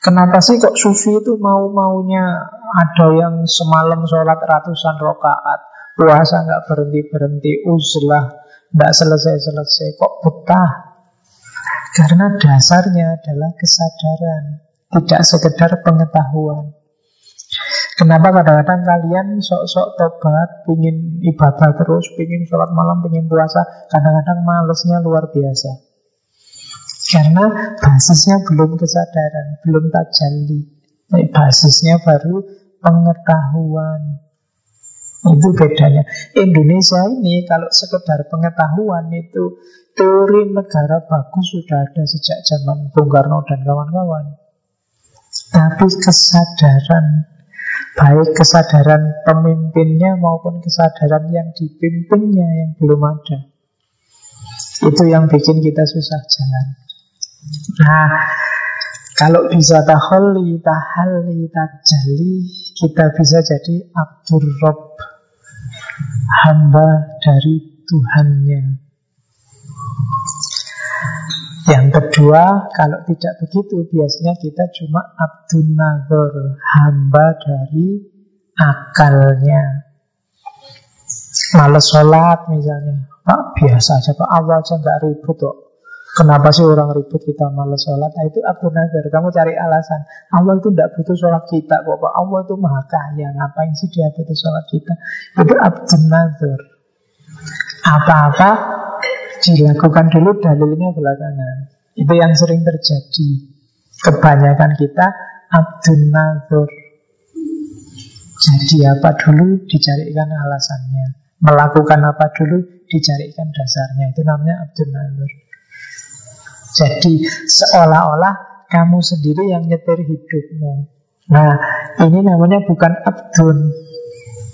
Kenapa sih kok sufi itu mau-maunya ada yang semalam sholat ratusan rokaat, puasa nggak berhenti berhenti, uzlah tidak selesai-selesai Kok betah? Karena dasarnya adalah kesadaran Tidak sekedar pengetahuan Kenapa kadang-kadang kalian sok-sok tobat, pingin ibadah terus, pingin sholat malam, pingin puasa, kadang-kadang malesnya luar biasa. Karena basisnya belum kesadaran, belum tajalli. Basisnya baru pengetahuan. Itu bedanya. Indonesia ini kalau sekedar pengetahuan itu teori negara bagus sudah ada sejak zaman Bung Karno dan kawan-kawan. Tapi kesadaran baik kesadaran pemimpinnya maupun kesadaran yang dipimpinnya yang belum ada. Itu yang bikin kita susah jalan. Nah, kalau bisa taholi, tahali, tajali, kita bisa jadi Abdur Rob hamba dari Tuhannya. Yang kedua, kalau tidak begitu, biasanya kita cuma abdun nazar, hamba dari akalnya. Males sholat misalnya, ah, biasa aja Pak, Allah aja nggak ribut kok. Kenapa sih orang ribut kita malas sholat? Nah, itu Abu Nazar. Kamu cari alasan. Allah itu tidak butuh sholat kita kok. Allah itu maha kaya. Ngapain sih dia butuh sholat kita? Itu Abu Nazar. Apa-apa dilakukan dulu dalilnya belakangan. Itu yang sering terjadi. Kebanyakan kita Abdul Nazar. Jadi apa dulu dicarikan alasannya. Melakukan apa dulu dicarikan dasarnya. Itu namanya Abdul Nazar. Jadi seolah-olah kamu sendiri yang nyetir hidupmu. Nah, ini namanya bukan abdun.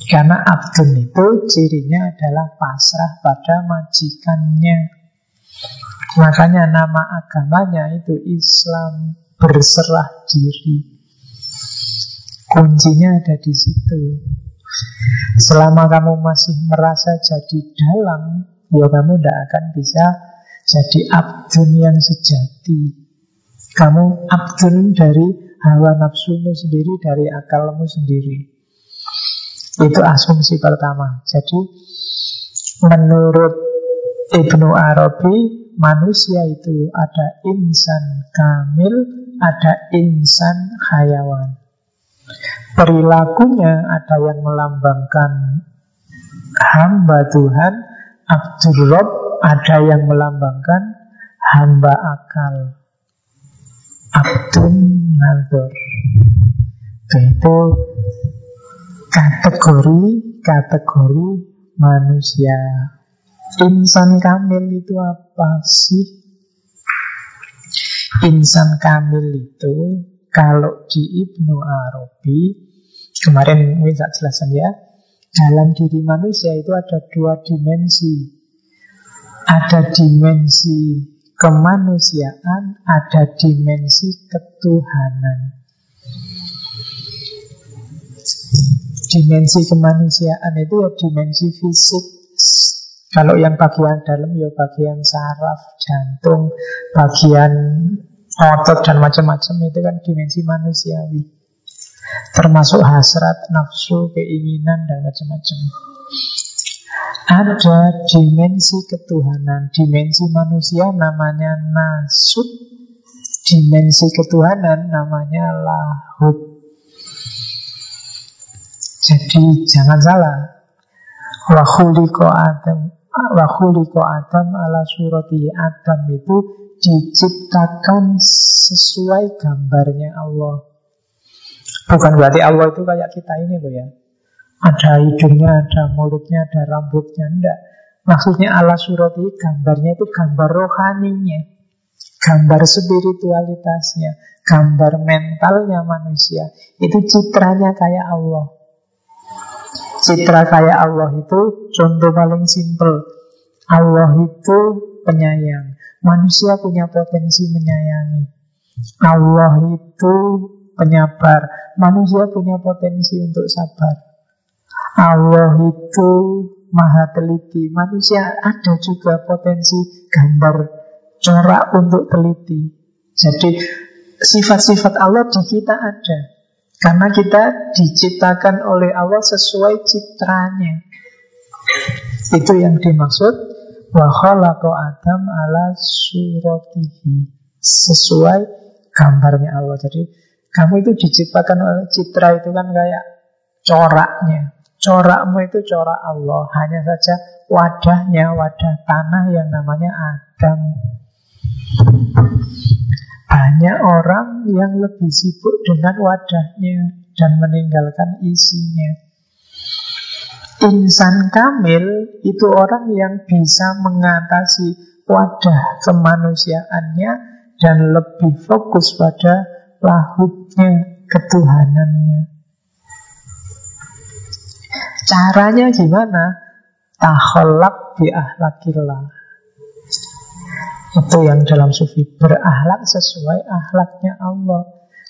Karena abdun itu cirinya adalah pasrah pada majikannya. Makanya nama agamanya itu Islam berserah diri. Kuncinya ada di situ. Selama kamu masih merasa jadi dalang, ya kamu tidak akan bisa jadi abdun yang sejati. Kamu abdun dari hawa nafsumu sendiri Dari akalmu sendiri. Itu asumsi pertama. Jadi menurut Ibnu Arabi Manusia itu ada insan kamil Ada insan hayawan. Perilakunya ada yang melambangkan hamba Tuhan, Abdur Rob, ada yang melambangkan hamba akal. Abdun Nazar. Itu kategori kategori manusia. Insan kamil itu apa sih? Insan kamil itu kalau di Ibnu Arabi kemarin mungkin saya jelaskan ya dalam diri manusia itu ada dua dimensi ada dimensi kemanusiaan ada dimensi ketuhanan dimensi kemanusiaan itu ya dimensi fisik. Kalau yang bagian dalam ya bagian saraf, jantung, bagian otot dan macam-macam itu kan dimensi manusiawi. Termasuk hasrat, nafsu, keinginan dan macam-macam. Ada dimensi ketuhanan, dimensi manusia namanya nasut, dimensi ketuhanan namanya lahut. Jadi jangan salah. Wa khuliqa Adam wa khuliqa Adam ala surati Adam itu diciptakan sesuai gambarnya Allah. Bukan berarti Allah itu kayak kita ini loh ya. Ada hidungnya, ada mulutnya, ada rambutnya. Enggak. Maksudnya ala surati gambarnya itu gambar rohaninya. Gambar spiritualitasnya. Gambar mentalnya manusia. Itu citranya kayak Allah. Citra kayak Allah itu contoh paling simpel. Allah itu penyayang. Manusia punya potensi menyayangi. Allah itu penyabar. Manusia punya potensi untuk sabar. Allah itu maha teliti. Manusia ada juga potensi gambar corak untuk teliti. Jadi sifat-sifat Allah di kita ada. Karena kita diciptakan oleh Allah sesuai citranya. Itu yang dimaksud wa Adam ala suratihi. Sesuai gambarnya Allah. Jadi kamu itu diciptakan oleh citra itu kan kayak coraknya. Corakmu itu corak Allah. Hanya saja wadahnya, wadah tanah yang namanya Adam. Banyak orang yang lebih sibuk dengan wadahnya dan meninggalkan isinya. Insan kamil itu orang yang bisa mengatasi wadah kemanusiaannya dan lebih fokus pada lahutnya ketuhanannya. Caranya gimana? Taholak bi ahlakillah. Itu yang dalam sufi. Berakhlak sesuai akhlaknya Allah.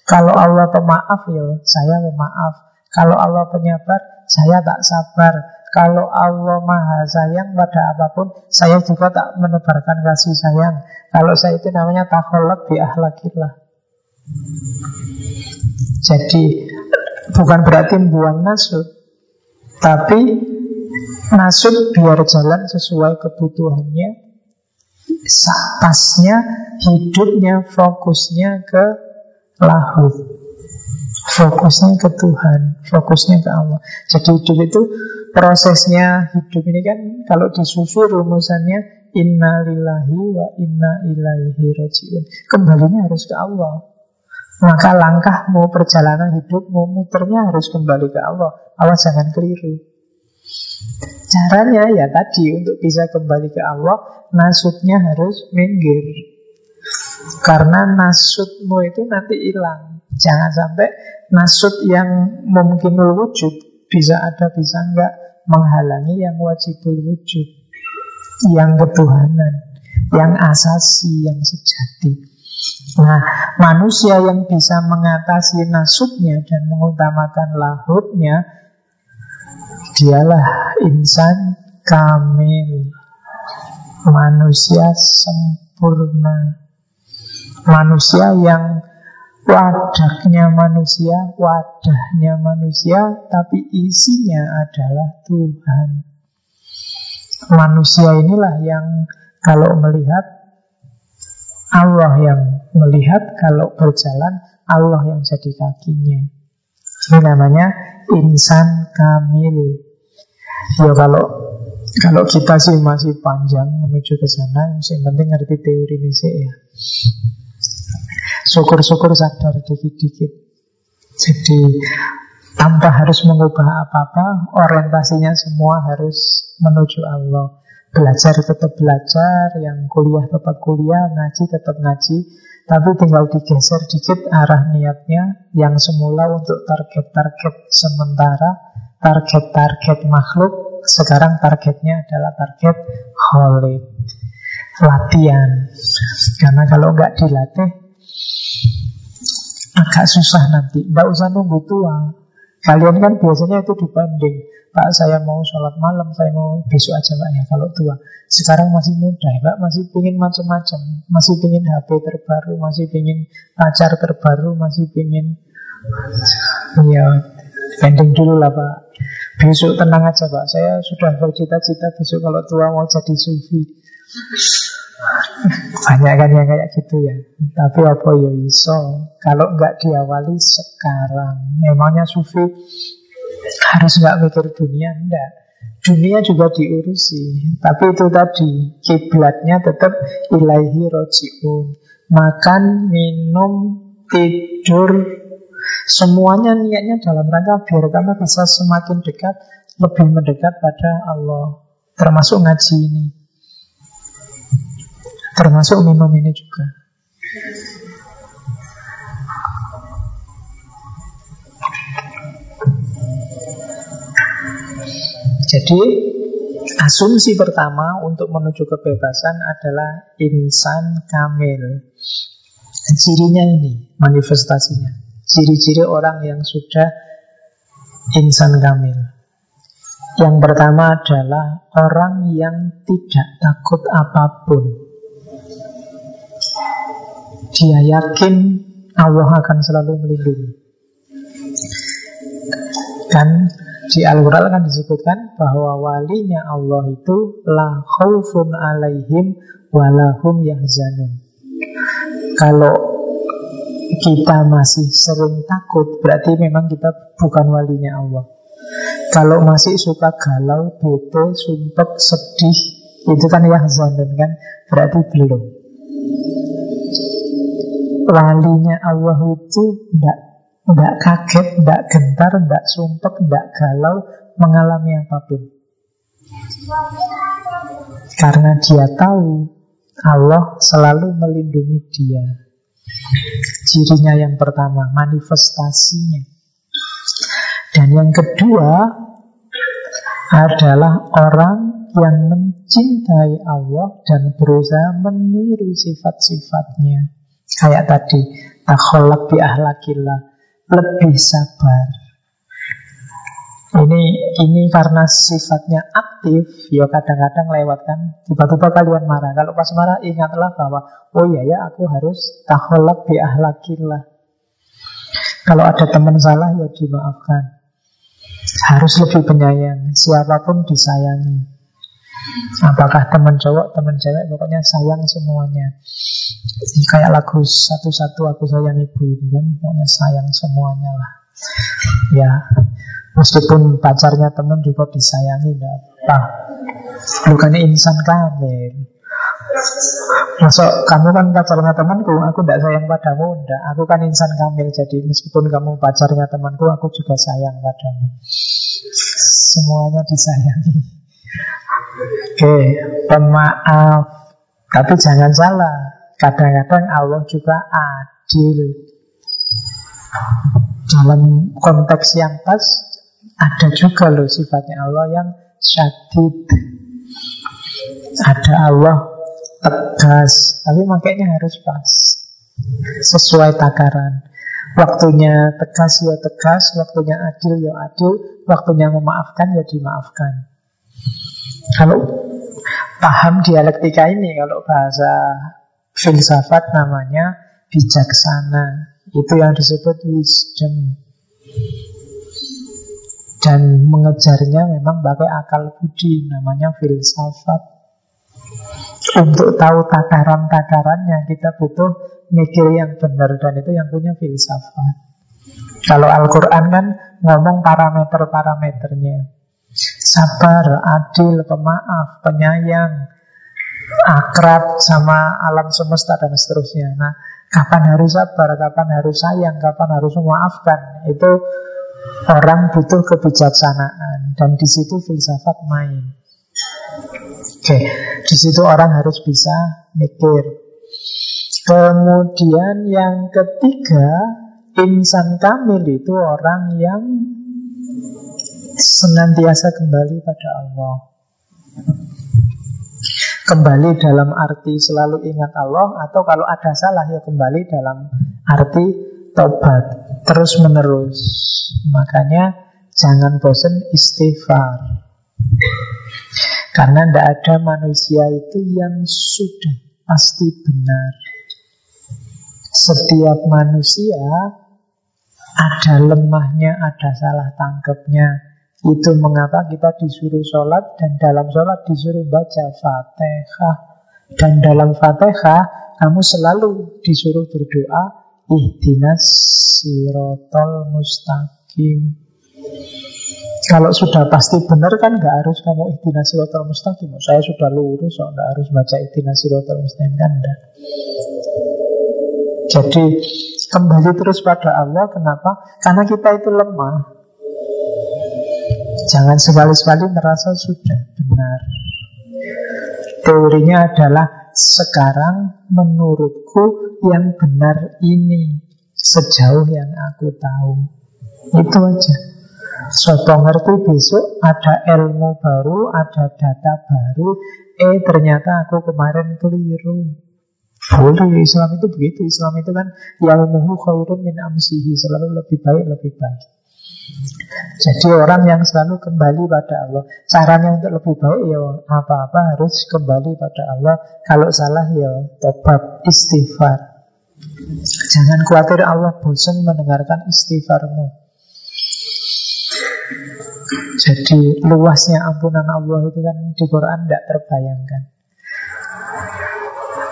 Kalau Allah pemaaf ya saya pemaaf. Kalau Allah penyabar saya tak sabar. Kalau Allah maha sayang pada apa pun Saya juga tak menebarkan kasih sayang. Kalau saya itu namanya takholak bi ahlakillah. Jadi bukan berarti buang nasut Tapi nasut biar jalan sesuai kebutuhannya pasnya hidupnya fokusnya ke lahut fokusnya ke Tuhan fokusnya ke Allah. Jadi hidup itu prosesnya hidup ini kan kalau di sufi rumusannya inna lillahi wa inna ilaihi rajiun. Kembalinya harus ke Allah maka langkah mau perjalanan hidup mau muternya harus kembali ke Allah. Allah jangan keliru. Caranya ya tadi untuk bisa kembali ke Allah Nasutnya harus minggir. Karena nasutmu itu nanti hilang. Jangan sampai nasut yang mungkin wujud Bisa ada bisa enggak Menghalangi yang wajibul wujud Yang ketuhanan Yang asasi, yang sejati Nah, manusia yang bisa mengatasi nasutnya dan mengutamakan lahutnya Dialah insan kamil. Manusia sempurna. Manusia yang wadahnya manusia Wadahnya manusia Tapi isinya adalah Tuhan. Manusia inilah yang Kalau melihat Allah yang melihat Kalau berjalan Allah yang jadi kakinya Ini namanya insan kamil. Ya kalau kalau kita sih masih panjang menuju ke sana, yang penting ngerti teori ini sih ya. Syukur-syukur sadar dikit-dikit. Jadi tanpa harus mengubah apa-apa, orientasinya semua harus menuju Allah. Belajar tetap belajar, yang kuliah tetap kuliah, ngaji tetap ngaji, tapi tinggal digeser dikit arah niatnya yang semula untuk target-target sementara, target-target makhluk, sekarang targetnya adalah target holy latihan. Karena kalau nggak dilatih agak susah nanti. Nggak usah nunggu tua. Kalian kan biasanya itu dibanding Pak saya mau sholat malam saya mau besok aja Pak ya kalau tua sekarang masih muda ya Pak masih pingin macam-macam masih pingin HP terbaru masih pingin pacar terbaru masih pingin ya pending dulu lah Pak Besok tenang aja Pak, saya sudah bercita-cita besok kalau tua mau jadi sufi. Banyak kan yang kayak gitu ya. Tapi apa ya iso? Kalau nggak diawali sekarang, memangnya sufi harus nggak mikir dunia? Enggak. Dunia juga diurusi. Tapi itu tadi, kiblatnya tetap ilahi rojiun. Makan, minum, tidur, Semuanya niatnya dalam rangka biar kamu bisa semakin dekat, lebih mendekat pada Allah. Termasuk ngaji ini. Termasuk minum ini juga. Jadi asumsi pertama untuk menuju kebebasan adalah insan kamil. Cirinya ini, manifestasinya. Ciri-ciri orang yang sudah insan kamil. Yang pertama adalah orang yang tidak takut apa pun. Dia yakin Allah akan selalu melindungi. Dan di Al-Quran kan disebutkan bahwa walinya Allah itu la khaufun alaihim walahum yahzanun. Kalau kita masih sering takut, berarti memang kita bukan walinya Allah. Kalau masih suka galau, bete, sumpah, sedih, itu kan yahzanun kan, berarti belum. Walinya Allah itu tidak tidak kaget, tidak gentar, tidak sumpah, tidak galau, mengalami apa pun. Karena dia tahu Allah selalu melindungi dia. Cirinya yang pertama, manifestasinya. Dan yang kedua adalah orang yang mencintai Allah dan berusaha meniru sifat-sifatnya. Kayak tadi, takholak bi ahlakillah, lebih sabar, ini ini karena sifatnya aktif, ya kadang-kadang lewatkan tiba-tiba kalian marah. Kalau pas marah ingatlah bahwa oh iya ya aku harus taholak bi ahlakillah. Kalau ada teman salah ya dimaafkan. Harus lebih penyayang, siapa pun disayangi. Apakah teman cowok, teman cewek, pokoknya sayang semuanya. Jadi kayak lagu satu-satu aku sayang ibu itu kan, pokoknya sayang semuanya lah. Ya, Meskipun pacarnya teman juga disayangi enggak apa. Bukannya insan kamil. Masuk kamu kan pacarnya temanku, aku tidak sayang padamu, enggak. Aku kan insan kamil, jadi meskipun kamu pacarnya temanku, aku juga sayang padamu. Semuanya disayangi. Oke, pemaaf. Tapi jangan salah, kadang-kadang Allah juga adil. Dalam konteks yang pas, ada juga loh sifatnya Allah yang syadid. Ada Allah tegas, tapi makanya harus pas. Sesuai takaran. Waktunya tegas ya tegas, waktunya adil ya adil, waktunya memaafkan ya dimaafkan. Kalau paham dialektika ini, kalau bahasa filsafat namanya bijaksana. Itu yang disebut wisdom. Dan mengejarnya memang pakai akal budi, namanya filsafat. Untuk tahu takaran-takarannya kita butuh mikir yang benar dan itu yang punya filsafat. Kalau Al-Quran kan ngomong parameter-parameternya. Sabar, adil, pemaaf, penyayang, akrab sama alam semesta dan seterusnya. Nah, kapan harus sabar, kapan harus sayang, kapan harus memaafkan, itu orang butuh kebijaksanaan dan di situ filsafat main. Oke, di situ orang harus bisa mikir. Kemudian yang ketiga, insan kamil itu orang yang senantiasa kembali pada Allah. Kembali dalam arti selalu ingat Allah Atau kalau ada salah ya kembali dalam arti tobat Terus menerus Makanya jangan bosan istighfar. Karena tidak ada manusia itu yang sudah pasti benar. Setiap manusia ada lemahnya, ada salah tangkapnya itu mengapa kita disuruh sholat dan dalam sholat disuruh baca fatihah. Dan dalam fatihah kamu selalu disuruh berdoa ihdinas sirotol mustaqim. Kalau sudah pasti benar kan nggak harus kamu ihdinas sirotol mustaqim. Saya sudah lurus, so nggak harus baca ihdinas sirotol mustaqim kan. Jadi kembali terus pada Allah. Kenapa? Karena kita itu lemah. Jangan sekali-sekali merasa sudah benar. Teorinya adalah sekarang menurutku yang benar ini sejauh yang aku tahu. Itu aja. Soto ngerti besok ada ilmu baru, ada data baru. Eh ternyata aku kemarin keliru. Boleh Islam itu begitu. Islam itu kan ilmuhu khairun min amsihi selalu lebih baik lebih baik. Jadi orang yang selalu kembali pada Allah. Caranya untuk lebih baik ya apa-apa harus kembali pada Allah. Kalau salah ya tobat istighfar. Jangan khawatir Allah bosan mendengarkan istighfarmu. Jadi luasnya ampunan Allah itu kan di Quran tidak terbayangkan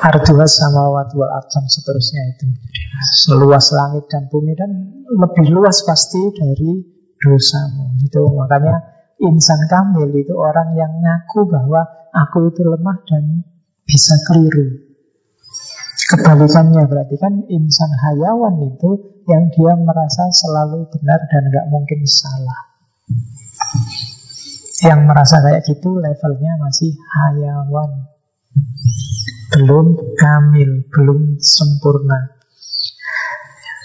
Arduas sama wal arjam seterusnya itu. Seluas langit dan bumi dan lebih luas pasti dari dosamu. Itu makanya insan kamil itu orang yang ngaku bahwa aku itu lemah dan bisa keliru. Kebalikannya berarti kan insan hayawan itu yang dia merasa selalu benar dan gak mungkin salah. Yang merasa kayak gitu levelnya masih hayawan belum kamil, belum sempurna.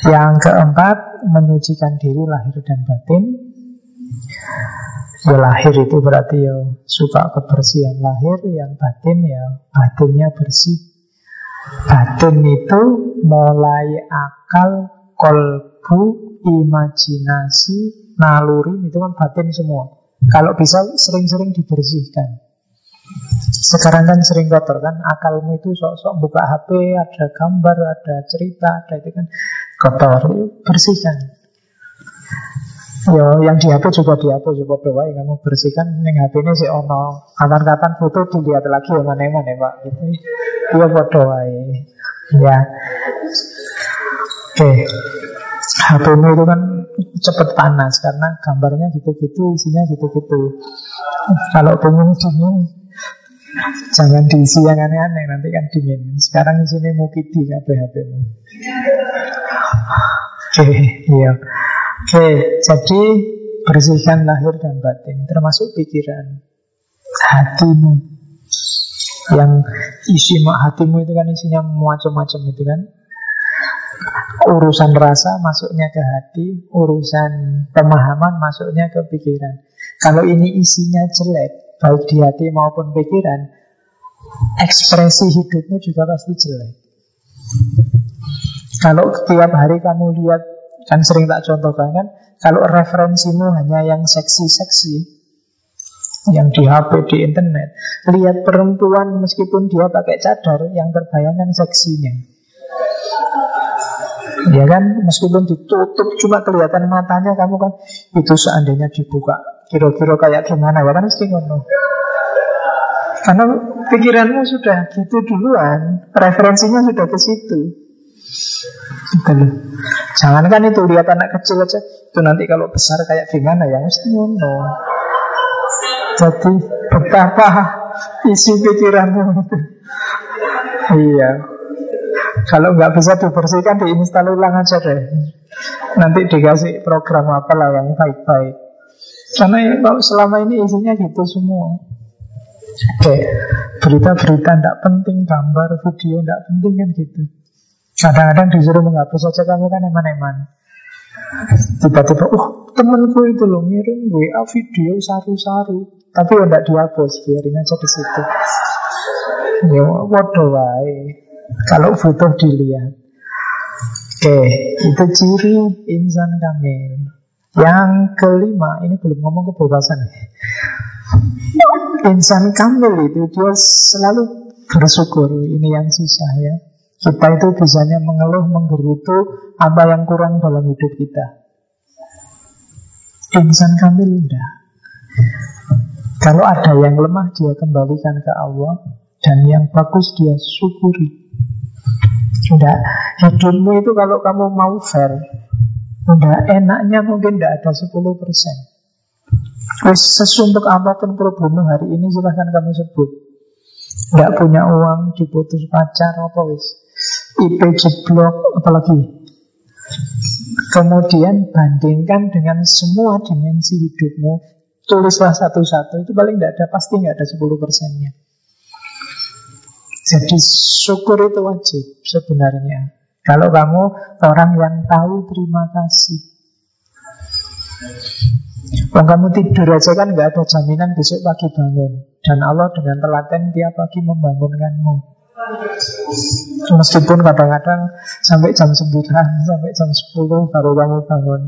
Yang keempat, menyucikan diri lahir dan batin. Ya lahir itu berarti ya suka kebersihan lahir, yang batin ya batinnya bersih. Batin itu mulai akal, kolbu, imajinasi, naluri, itu kan batin semua. Kalau bisa sering-sering dibersihkan. Sekarang kan sering kotor kan Akalmu itu sok-sok buka HP Ada gambar, ada cerita Ada itu kan. Kotor Bersihkan Yo, yang di HP juga dihapus coba doa kamu bersihkan yang HP ini si ono. Kapan-kapan foto dilihat lagi ya mana mana pak dia doa ya oke. HP ini itu kan cepet panas karena gambarnya gitu-gitu isinya gitu-gitu. Kalau pengen dingin Jangan diisi yang aneh-aneh Nanti kan dingin. Sekarang isinya mukidi kabeh HP-mu Oke, iya. Oke, jadi bersihkan lahir dan batin Termasuk pikiran Hatimu. Yang isi hatimu itu kan isinya macam-macam itu kan. Urusan rasa masuknya ke hati Urusan pemahaman masuknya ke pikiran. Kalau ini isinya jelek baik di hati maupun pikiran, ekspresi hidupnya juga pasti jelek. Kalau tiap hari kamu lihat, kan sering tak contohkan kan, kalau referensimu hanya yang seksi-seksi, yang di HP, di internet, lihat perempuan meskipun dia pakai cadar, yang terbayangkan seksinya. Ya kan, meskipun ditutup cuma kelihatan matanya kamu kan itu seandainya dibuka Kira-kira kayak gimana ya kan mesti ngono. Karena pikiranmu sudah gitu duluan, referensinya sudah ke situ. Gitu. Jangan kan itu lihat anak kecil aja, itu nanti kalau besar kayak gimana ya mesti ngono. Jadi betapa isi pikiranmu. Iya. Kalau nggak bisa dibersihkan diinstal ulang aja deh. Nanti dikasih program apalah yang baik-baik. Karena selama ini isinya gitu semua. Oke, berita-berita tidak penting, gambar, video tidak penting kan gitu. Kadang-kadang disuruh menghapus saja kamu kan eman-eman. Tiba-tiba, oh temanku itu loh ngirim WA video saru-saru. Tapi ya tidak dihapus, biarin aja di situ. Ya, waduh wae. Kalau butuh dilihat. Oke, itu ciri insan kamil. Yang kelima, ini belum ngomong kebebasan. Insan kamil itu dia selalu bersyukur. Ini yang susah ya. Kita itu bisanya mengeluh, menggerutu apa yang kurang dalam hidup kita. Insan kamil enggak. Kalau ada yang lemah dia kembalikan ke Allah dan yang bagus dia syukuri. Enggak, hidupmu itu kalau kamu mau fair, enggak enaknya mungkin enggak ada 10%. Wes sesuntuk apa pun problemmu hari ini silahkan kamu sebut. Enggak punya uang, diputus pacar apa wis. IP jeblok, apalagi Kemudian bandingkan dengan semua dimensi hidupmu Tulislah satu-satu Itu paling tidak ada, pasti nggak ada 10 persennya Jadi syukur itu wajib sebenarnya Kalau kamu orang yang tahu terima kasih Kalau kamu tidur aja kan nggak ada jaminan besok pagi bangun Dan Allah dengan telaten tiap pagi membangunkanmu Meskipun kadang-kadang sampai jam 9, sampai jam 10 baru kamu bangun.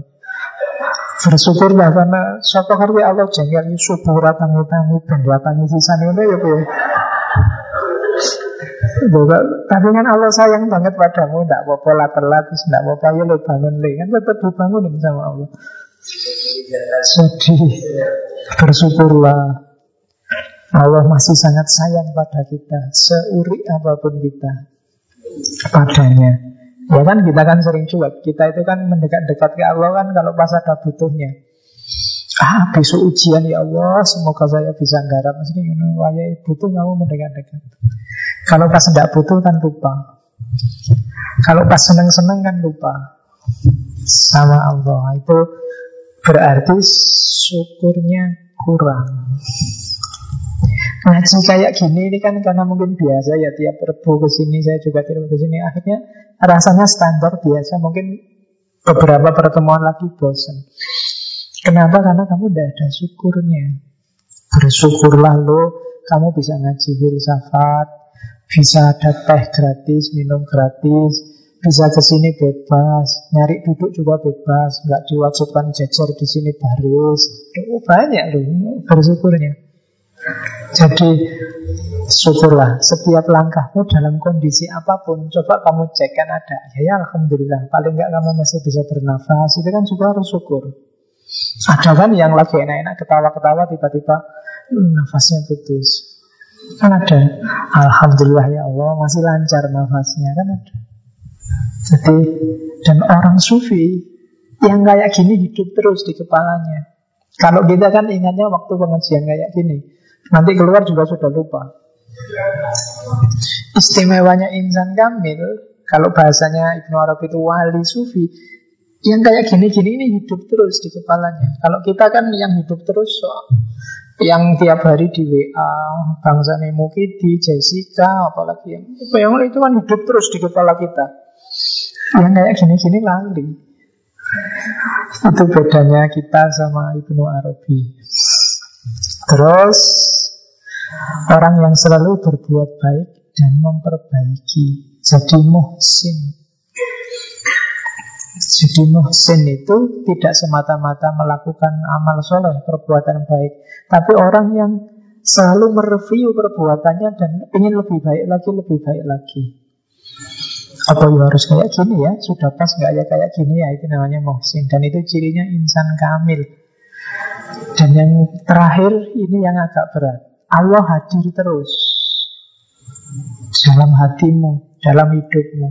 Bersyukurlah karena suatu hari Allah jengkel subuh ratangi tangi ben ratangi sisa ini ya. Tapi kan Allah sayang banget padamu. Tidak apa-apa lah telat Tidak apa-apa. Ya lo bangun Kan tetap dibangunin sama Allah. Jadi Bersyukurlah. Allah masih sangat sayang pada kita Seuri apa pun kita Padanya. Ya kan kita kan sering cuek Kita itu kan mendekat-dekat ke Allah kan Kalau pas ada butuhnya. Ah besok ujian ya Allah. Semoga saya bisa garap. Mesti waya butuh kamu mendekat-dekat Kalau pas tidak butuh kan lupa Kalau pas seneng-seneng kan lupa Sama Allah Itu berarti syukurnya kurang Ngaji kayak gini ini kan karena mungkin biasa ya tiap rebu ke sini saya juga tiap ke sini akhirnya rasanya standar biasa mungkin beberapa pertemuan lagi bosan. Kenapa? Karena kamu tidak ada syukurnya. Bersyukurlah lo kamu bisa ngaji filsafat, bisa ada teh gratis, minum gratis, bisa ke sini bebas, nyari duduk juga bebas, nggak diwajibkan jajar di sini baris. Oh, banyak loh bersyukurnya. Jadi syukurlah setiap langkahmu dalam kondisi apa pun Coba kamu cek kan ada Ya ya Alhamdulillah Paling nggak kamu masih bisa bernafas Itu kan juga harus syukur Ada kan yang lagi enak-enak ketawa-ketawa Tiba-tiba hmm, nafasnya putus Kan ada Alhamdulillah ya Allah Masih lancar nafasnya Kan ada Jadi Dan orang sufi Yang kayak gini hidup terus di kepalanya Kalau kita kan ingatnya waktu pengajian kayak gini Nanti keluar juga sudah lupa. Istimewanya insan kamil, kalau bahasanya Ibnu Arab itu wali sufi, yang kayak gini-gini ini hidup terus di kepalanya. Kalau kita kan yang hidup terus so, yang tiap hari di WA, bangsa Mukidi, Jessica, apalagi yang, yang itu kan hidup terus di kepala kita. Yang kayak gini-gini lali. Itu bedanya kita sama Ibnu Arabi. Terus Orang yang selalu berbuat baik dan memperbaiki Jadi muhsin Jadi muhsin itu tidak semata-mata melakukan amal soleh, perbuatan baik Tapi orang yang selalu mereview perbuatannya dan ingin lebih baik lagi, lebih baik lagi. Apa ya harus kayak gini ya? Sudah pas nggak ya kayak gini ya? Itu namanya muhsin. Dan itu cirinya insan kamil. Dan yang terakhir Ini yang agak berat. Allah hadir terus dalam hatimu, dalam hidupmu.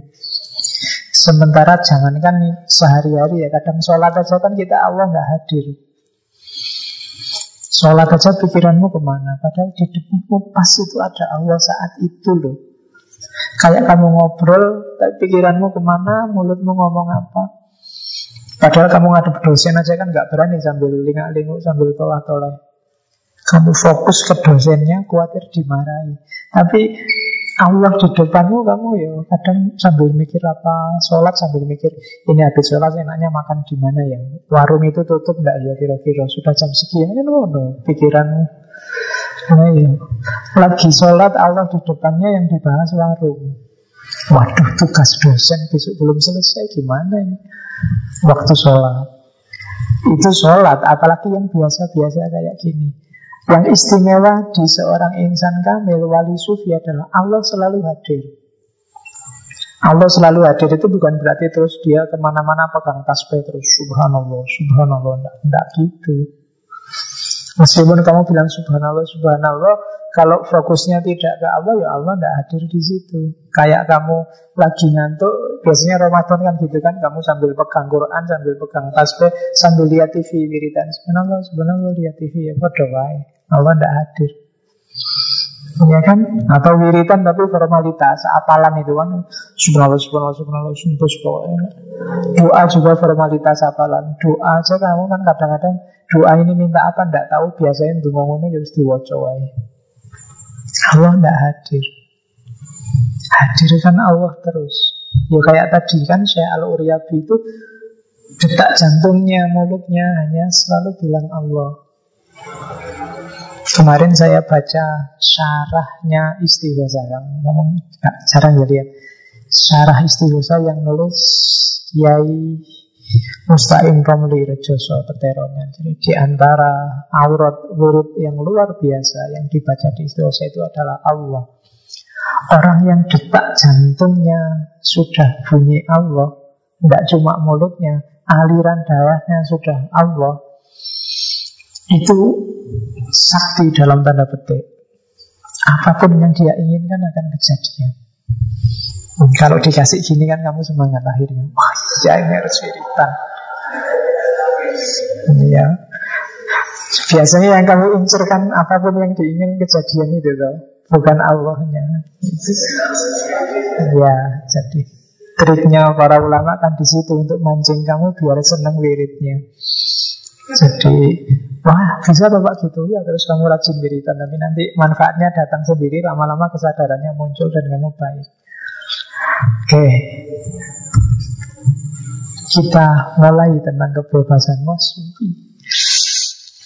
Sementara jangankan sehari-hari ya, kadang sholat aja kan kita Allah nggak hadir. Sholat aja pikiranmu ke mana? Padahal di depanmu pas itu ada Allah saat itu loh. Kayak kamu ngobrol Tapi pikiranmu ke mana? Mulutmu ngomong apa? Padahal kamu ngadep dosen aja kan nggak berani Sambil lingak-linguk sambil tolak-tolak. Kamu fokus ke dosennya Khawatir dimarahi. Tapi Allah di depanmu kamu ya kadang sambil mikir apa sholat sambil mikir ini habis sholat enaknya makan di mana ya? Warung itu tutup enggak ya kira-kira? Sudah jam sekian kan oh no pikiranmu. Nah, ya. lagi sholat Allah di depannya yang dibahas warung. Waduh tugas dosen besok belum selesai gimana ini? Waktu sholat. Itu sholat apalagi yang biasa-biasa kayak gini yang istimewa di seorang insan kamil wali sufi adalah Allah selalu hadir. Allah selalu hadir itu bukan berarti terus dia ke mana-mana pegang tasbih terus subhanallah, subhanallah, enggak, enggak gitu. Meskipun kamu bilang subhanallah, subhanallah, kalau fokusnya tidak ke Allah, ya Allah tidak hadir di situ. Kayak kamu lagi ngantuk, biasanya Ramadan kan gitu kan, kamu sambil pegang Quran, sambil pegang tasbih, sambil lihat TV, wiridan. Subhanallah, subhanallah, lihat TV, ya berdoa. Allah tidak hadir. Ya kan? Atau wiritan tapi formalitas Apalan itu kan? Subhanallah, subhanallah, subhanallah, subhanallah Doa juga formalitas apalan. Doa aja kamu kan kadang-kadang Doa ini minta apa tidak tahu. Biasanya untuk ngomongnya harus diwacawai Allah tidak hadir. Hadir kan Allah terus. Ya kayak tadi kan saya Al-Uriyabi itu Detak jantungnya, mulutnya Hanya selalu bilang Allah Kemarin saya baca syarahnya istighosa Ngomong gak jarang ya lihat. Syarah istighosa yang nulis Yai Musta'in Romli Rejoso Peterongan Jadi di antara aurat wurud yang luar biasa Yang dibaca di istighosa itu adalah Allah. Orang yang detak jantungnya sudah bunyi Allah Tidak cuma mulutnya Aliran darahnya sudah Allah Itu sakti dalam tanda petik. Apa pun yang dia inginkan akan kejadian. Kalau dikasih gini kan kamu semangat akhirnya. Wah, ya ini harus wiritan. Ya. Biasanya yang kamu incerkan apa pun yang diingin kejadian itu tuh, bukan Allahnya. Ya, jadi triknya para ulama kan di situ untuk mancing kamu biar seneng wiridnya. Jadi Wah bisa tuh Pak gitu. Ya Terus kamu rajin wiritan Tapi nanti manfaatnya datang sendiri Lama-lama kesadarannya muncul dan kamu baik. Oke. Kita mulai tentang kebebasan Wasufi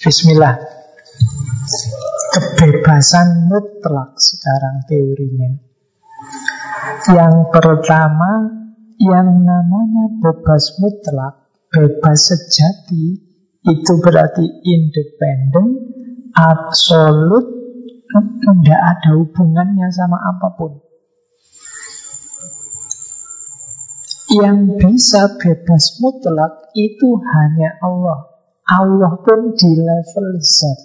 Bismillah. Kebebasan mutlak sekarang teorinya. Yang pertama Yang namanya bebas mutlak Bebas sejati itu berarti independen, absolut, tidak ada hubungannya sama apa pun. Yang bisa bebas mutlak itu hanya Allah. Allah pun di level zat.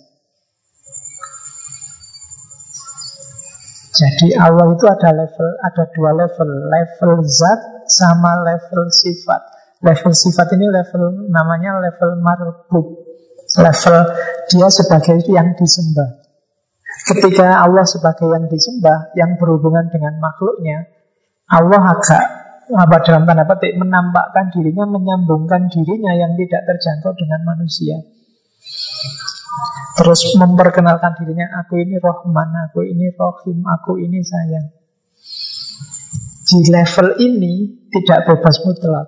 Jadi Allah itu ada level, ada dua level, level zat sama level sifat. Level sifat ini level namanya level marbuk. Level dia sebagai yang disembah. Ketika Allah sebagai yang disembah, yang berhubungan dengan makhluknya, Allah agak apa dalam tanda petik menampakkan dirinya, menyambungkan dirinya yang tidak terjangkau dengan manusia. Terus memperkenalkan dirinya, aku ini Rohman, aku ini Rohim, aku ini sayang. Di level ini tidak bebas mutlak.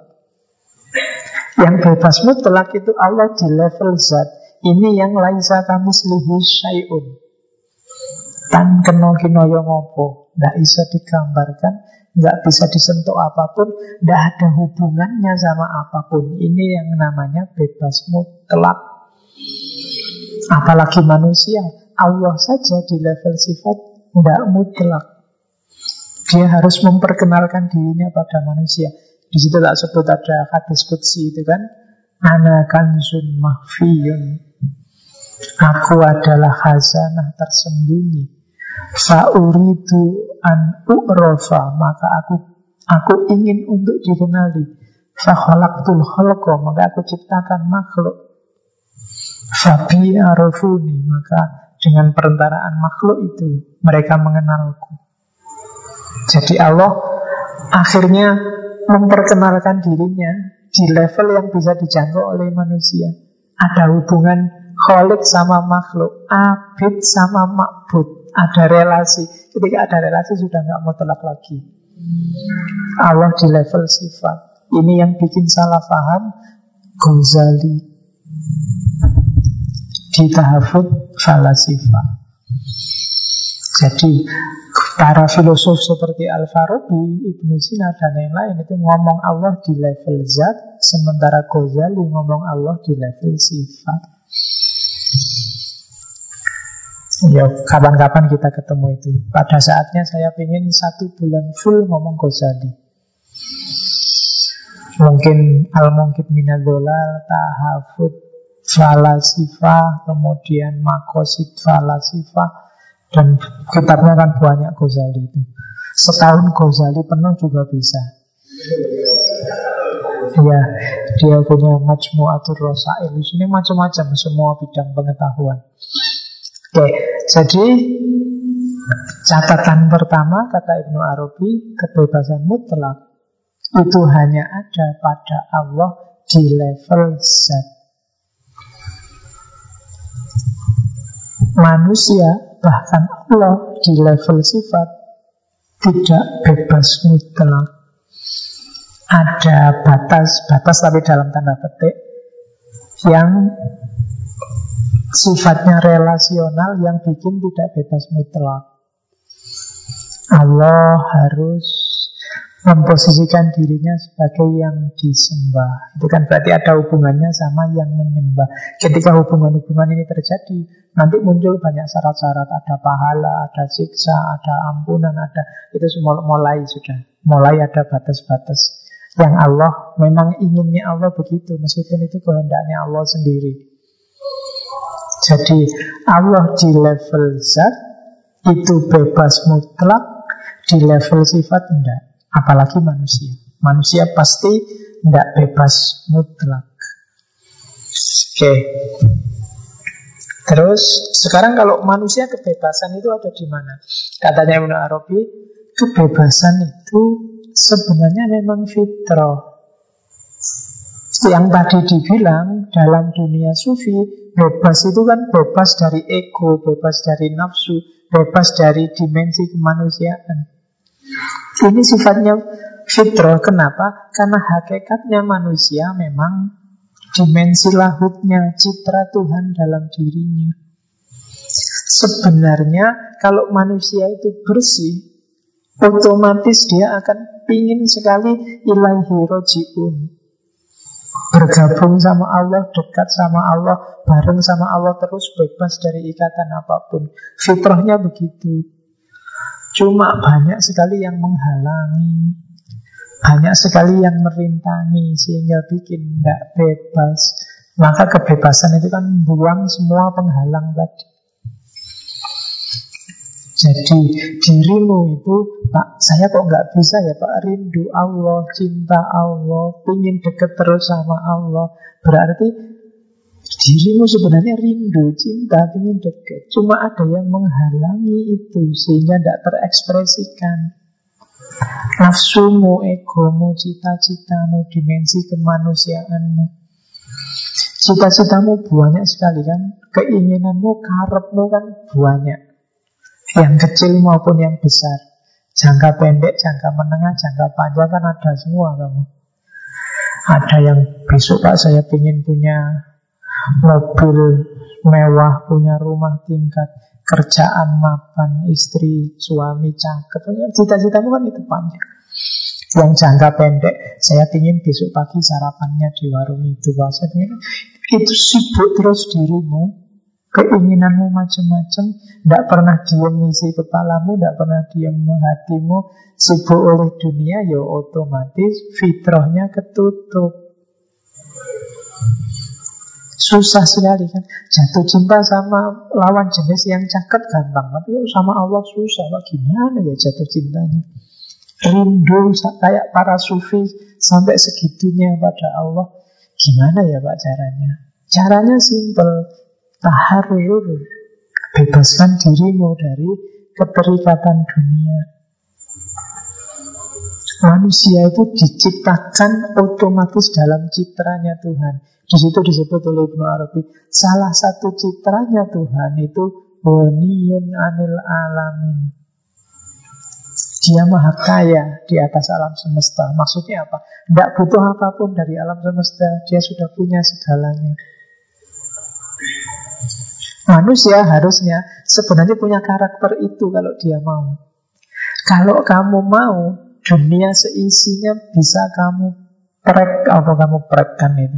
Yang bebas mutlak itu Allah di level zat. Ini yang laisa kami selihi syai'un. Tan keno kinoyo ngopo. Tidak bisa digambarkan. Tidak bisa disentuh apa pun. Tidak ada hubungannya sama apa pun. Ini yang namanya bebas mutlak. Apalagi manusia. Allah saja di level sifat tidak mutlak. Dia harus memperkenalkan dirinya pada manusia. Di situ tak sebut ada hadis kutsi itu kan. Ana mahfiyun. Aku adalah khazanah tersembunyi. Fa'uridu an u'rofa. Maka aku aku ingin untuk dikenali. Fa'khalaqtul khalqa. Maka aku ciptakan makhluk. Fabi arafuni Maka dengan perentaraan makhluk itu Mereka mengenalku Jadi Allah akhirnya memperkenalkan dirinya Di level yang bisa dijangkau oleh manusia. Ada hubungan kholik sama makhluk Abid sama makbud Ada relasi. Ketika ada relasi sudah nggak mutlak lagi. Allah di level sifat. Ini yang bikin salah paham Ghazali. Di tahafud falasifa. Jadi para filosof seperti Al-Farabi, Ibnu Sina dan yang lain itu ngomong Allah di level zat, sementara Ghazali ngomong Allah di level sifat. Ya, kapan-kapan kita ketemu itu. Pada saatnya saya ingin satu bulan full ngomong Ghazali. Mungkin al-mungkit minadolal, tahafud, falasifa, kemudian makosid falasifa, dan kitabnya kan banyak Ghazali itu. Setahun Ghazali penuh juga bisa. Ya, dia punya majmuatur rosail. Di sini macam-macam semua bidang pengetahuan. Oke, jadi catatan pertama kata Ibnu Arabi kebebasan mutlak itu hanya ada pada Allah di level zat. manusia bahkan Allah di level sifat tidak bebas mutlak. Ada batas-batas tapi dalam tanda petik yang sifatnya relasional yang bikin tidak bebas mutlak. Allah harus memposisikan dirinya sebagai yang disembah. Itu kan berarti ada hubungannya sama yang menyembah. Ketika hubungan-hubungan ini terjadi, nanti muncul banyak syarat-syarat. Ada pahala, ada siksa, ada ampunan, ada itu semua mulai sudah. Mulai ada batas-batas. Yang Allah memang inginnya Allah begitu, meskipun itu kehendaknya Allah sendiri. Jadi Allah di level zat itu bebas mutlak, di level sifat enggak. Apalagi manusia. Manusia pasti tidak bebas mutlak. Oke. Terus sekarang kalau manusia kebebasan itu ada di mana? Katanya Ibnu Arabi, kebebasan itu sebenarnya memang fitrah. Yang tadi dibilang dalam dunia sufi, bebas itu kan bebas dari ego, bebas dari nafsu, bebas dari dimensi kemanusiaan. Ini sifatnya fitrah. Kenapa? Karena hakikatnya manusia memang dimensi lahutnya, citra Tuhan dalam dirinya. Sebenarnya kalau manusia itu bersih, otomatis dia akan pingin sekali ilahi rojiun. Bergabung sama Allah, dekat sama Allah, bareng sama Allah terus bebas dari ikatan apa pun. Fitrahnya begitu. Cuma banyak sekali yang menghalangi. Banyak sekali yang merintangi Sehingga bikin tidak bebas. Maka kebebasan itu kan buang semua penghalang tadi. Jadi dirimu itu Pak, saya kok nggak bisa ya Pak? Rindu Allah, cinta Allah Pingin deket terus sama Allah. Berarti Dirimu sebenarnya rindu, cinta, ingin dekat. Cuma ada yang menghalangi itu sehingga tidak terekspresikan. Nafsumu, egomu, cita-citamu, dimensi kemanusiaanmu. Cita-citamu banyak sekali kan. Keinginanmu, karepmu kan banyak. Yang kecil maupun yang besar. Jangka pendek, jangka menengah, jangka panjang kan ada semua kamu. Ada yang besok pak saya ingin punya mobil mewah, punya rumah tingkat, kerjaan mapan, istri, suami, cakep. Cita-citamu kan itu panjang. Yang jangka pendek, saya ingin besok pagi sarapannya di warung itu. Saya itu sibuk terus dirimu, keinginanmu macam-macam, tidak pernah diam misi kepalamu, tidak pernah diam hatimu, sibuk oleh dunia, ya otomatis fitrahnya ketutup. Susah sekali kan Jatuh cinta sama lawan jenis yang cakep gampang Tapi sama Allah susah Pak. Gimana ya jatuh cintanya Rindu kayak para sufi Sampai segitunya pada Allah Gimana ya Pak caranya Caranya simpel. Taharur. Bebaskan dirimu dari keterikatan dunia. Manusia itu diciptakan otomatis dalam citranya Tuhan. Di situ disebut oleh Ibnu Arabi. Salah satu citranya Tuhan itu Waniyun anil alamin. Dia maha kaya di atas alam semesta. Maksudnya apa? Tidak butuh apa pun dari alam semesta. Dia sudah punya segalanya. Manusia harusnya sebenarnya punya karakter itu kalau dia mau. Kalau kamu mau, dunia seisinya bisa kamu prek apa kamu prekkan itu.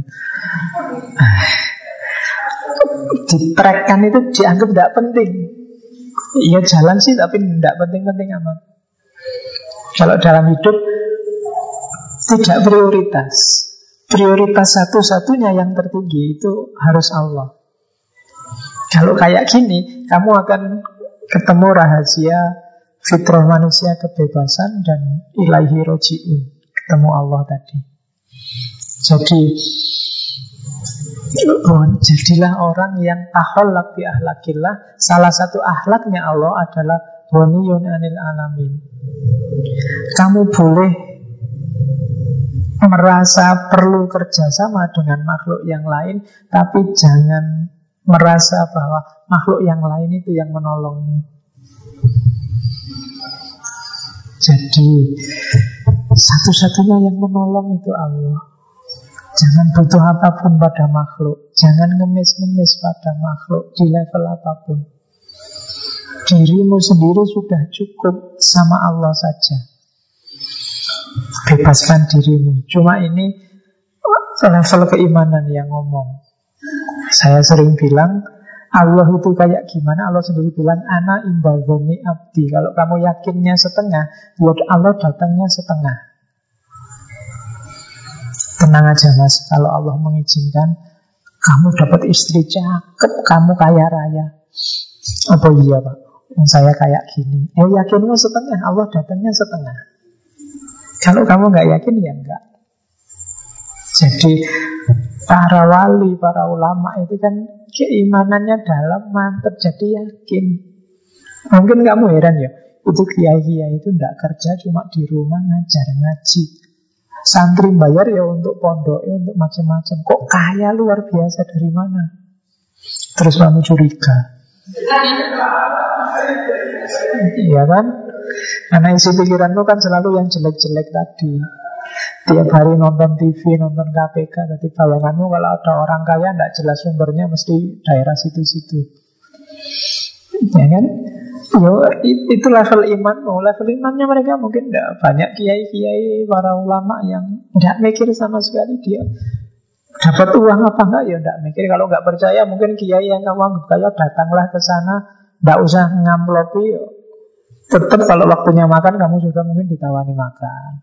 Ditrekkan itu dianggap tidak penting. Iya jalan sih tapi tidak penting-penting amat. Kalau dalam hidup tidak prioritas. Prioritas satu-satunya yang tertinggi itu harus Allah. Kalau kayak gini, kamu akan ketemu rahasia fitrah manusia kebebasan dan ilahi roji'un. Ketemu Allah tadi. Jadi jadilah orang yang ahlak bi ahlakillah. Salah satu ahlaknya Allah adalah Waniyun anil alamin Kamu boleh merasa perlu kerjasama dengan makhluk yang lain Tapi jangan merasa bahwa makhluk yang lain itu yang menolongmu Jadi satu-satunya yang menolong itu Allah Jangan butuh apa pun pada makhluk Jangan ngemis-ngemis pada makhluk Di level apa pun Dirimu sendiri sudah cukup sama Allah saja. Bebaskan dirimu. Cuma ini level keimanan yang ngomong. Saya sering bilang, Allah itu kayak gimana? Allah sendiri bilang, Ana imbazoni abdi. Kalau kamu yakinnya setengah, ya Allah datangnya setengah. Tenang aja mas, kalau Allah mengizinkan, kamu dapat istri cakep, kamu kaya raya. Apa iya pak? saya kayak gini. Oh yakinmu setengah, Allah datangnya setengah. Kalau kamu nggak yakin ya enggak. Jadi para wali, para ulama itu kan keimanannya dalam mantep jadi yakin. Mungkin kamu heran ya, itu kiai-kiai itu enggak kerja cuma di rumah ngajar ngaji. Santri bayar ya untuk pondok, ya untuk macam-macam. Kok kaya luar biasa dari mana? Terus kamu curiga. Iya kan? Karena isi pikiranmu kan selalu yang jelek-jelek tadi. Tiap hari nonton TV, nonton KPK. Jadi bayanganmu kalau ada orang kaya Tidak jelas sumbernya Mesti daerah situ-situ Ya kan? Yo, itu level imanmu Level imannya mereka mungkin tidak Banyak kiai-kiai para ulama yang Tidak mikir sama sekali Dia dapat uang apa enggak ya tidak mikir kalau nggak percaya mungkin kiai yang kamu anggap kaya datanglah ke sana tidak usah ngamplopi tetap kalau waktunya makan kamu juga mungkin ditawani makan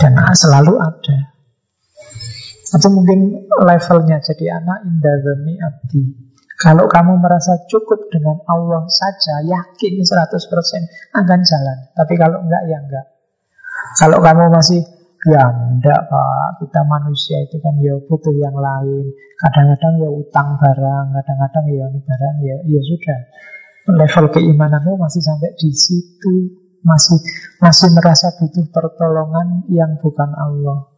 dan selalu ada. Itu mungkin levelnya jadi anak indah demi abdi. Kalau kamu merasa cukup dengan Allah saja yakin 100% akan jalan. Tapi kalau enggak ya enggak. Kalau kamu masih Ya enggak pak, kita manusia itu kan ya butuh yang lain. Kadang-kadang ya utang barang, kadang-kadang ya barang ya, ya sudah. Level keimananmu masih sampai di situ Masih masih merasa butuh pertolongan yang bukan Allah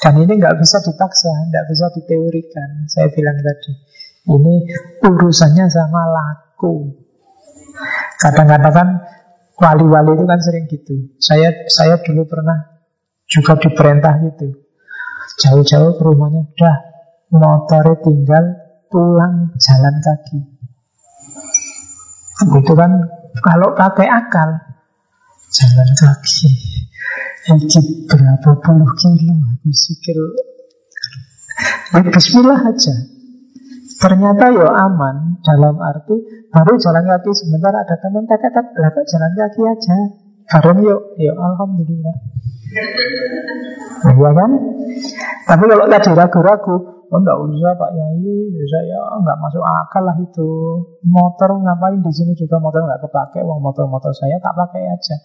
Dan ini nggak bisa dipaksa, nggak bisa diteorikan Saya bilang tadi Ini urusannya sama laku Kadang-kadang kan Wali-wali itu kan sering gitu. Saya saya dulu pernah juga diperintah gitu. Jauh-jauh ke rumahnya, dah motornya tinggal pulang jalan kaki. Itu kan kalau pakai akal jalan kaki. Ini berapa puluh kilo sikil. Ya, bismillah aja. Ternyata ya aman dalam arti baru jalan kaki sebentar ada teman lah kok jalan kaki aja. Bareng yuk, ya alhamdulillah. Iya kan? Tapi kalau tadi ragu-ragu, oh enggak usah Pak Yai, saya enggak masuk akal lah itu. Motor ngapain di sini juga motor enggak kepake, uang motor-motor saya tak pakai aja.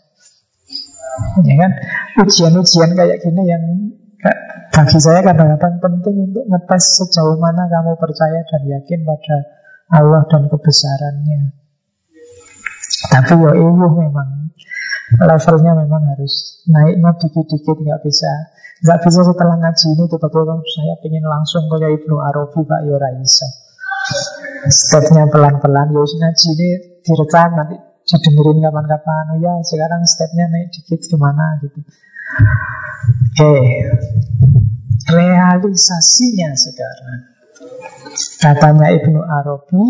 Ya kan? Ujian-ujian kayak gini yang Bagi saya kadang-kadang penting untuk ngetes sejauh mana kamu percaya dan yakin pada Allah dan kebesarannya. Tapi ya itu memang levelnya memang harus naiknya dikit-dikit nggak bisa nggak bisa setelah ngaji ini tiba-tiba saya ingin langsung kayak Ibnu Arabi Pak Yoraiso stepnya pelan-pelan ya ngaji ini direkam nanti didengerin kapan-kapan. Oh ya sekarang stepnya naik dikit gimana gitu. Oke. Realisasinya sekarang. Katanya Ibnu Arabi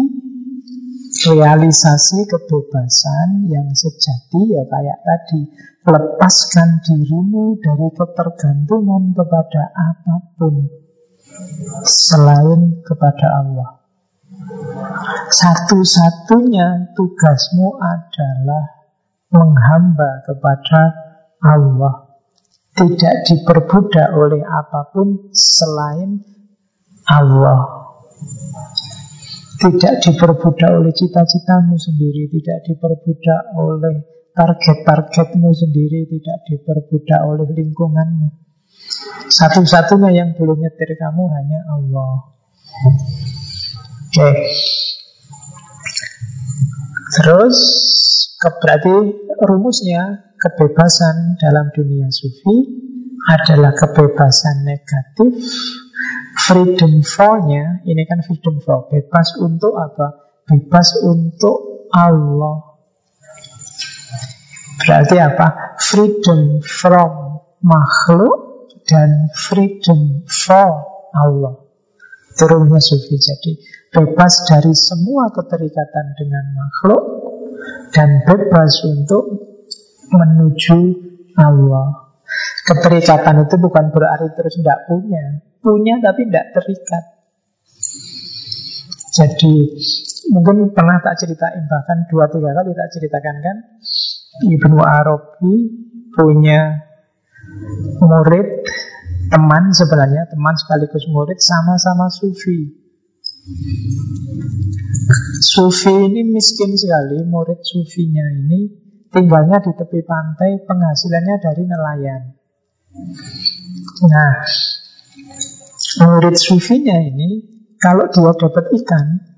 realisasi kebebasan yang sejati ya kayak tadi lepaskan dirimu dari ketergantungan kepada apa pun selain kepada Allah. Satu-satunya tugasmu adalah menghamba kepada Allah. Tidak diperbudak oleh apa pun selain Allah. Tidak diperbudak oleh cita-citamu sendiri, tidak diperbudak oleh target-targetmu sendiri, tidak diperbudak oleh lingkunganmu. Satu-satunya yang boleh nyetir kamu hanya Allah. Oke. Okay. Terus berarti rumusnya kebebasan dalam dunia sufi adalah kebebasan negatif Freedom for-nya, ini kan freedom for, bebas untuk apa? Bebas untuk Allah. Berarti apa? Freedom from makhluk dan freedom for Allah. Turunnya sufi jadi bebas dari semua keterikatan dengan makhluk dan bebas untuk menuju Allah. Keterikatan itu bukan berarti terus tidak punya, punya tapi tidak terikat. Jadi mungkin pernah tak ceritain bahkan dua tiga kali tak ceritakan kan Ibnu Arabi punya murid teman sebenarnya teman sekaligus murid sama-sama sufi. Sufi ini miskin sekali, murid sufinya ini tinggalnya di tepi pantai, penghasilannya dari nelayan. Nah, murid sufinya ini kalau dia dapat ikan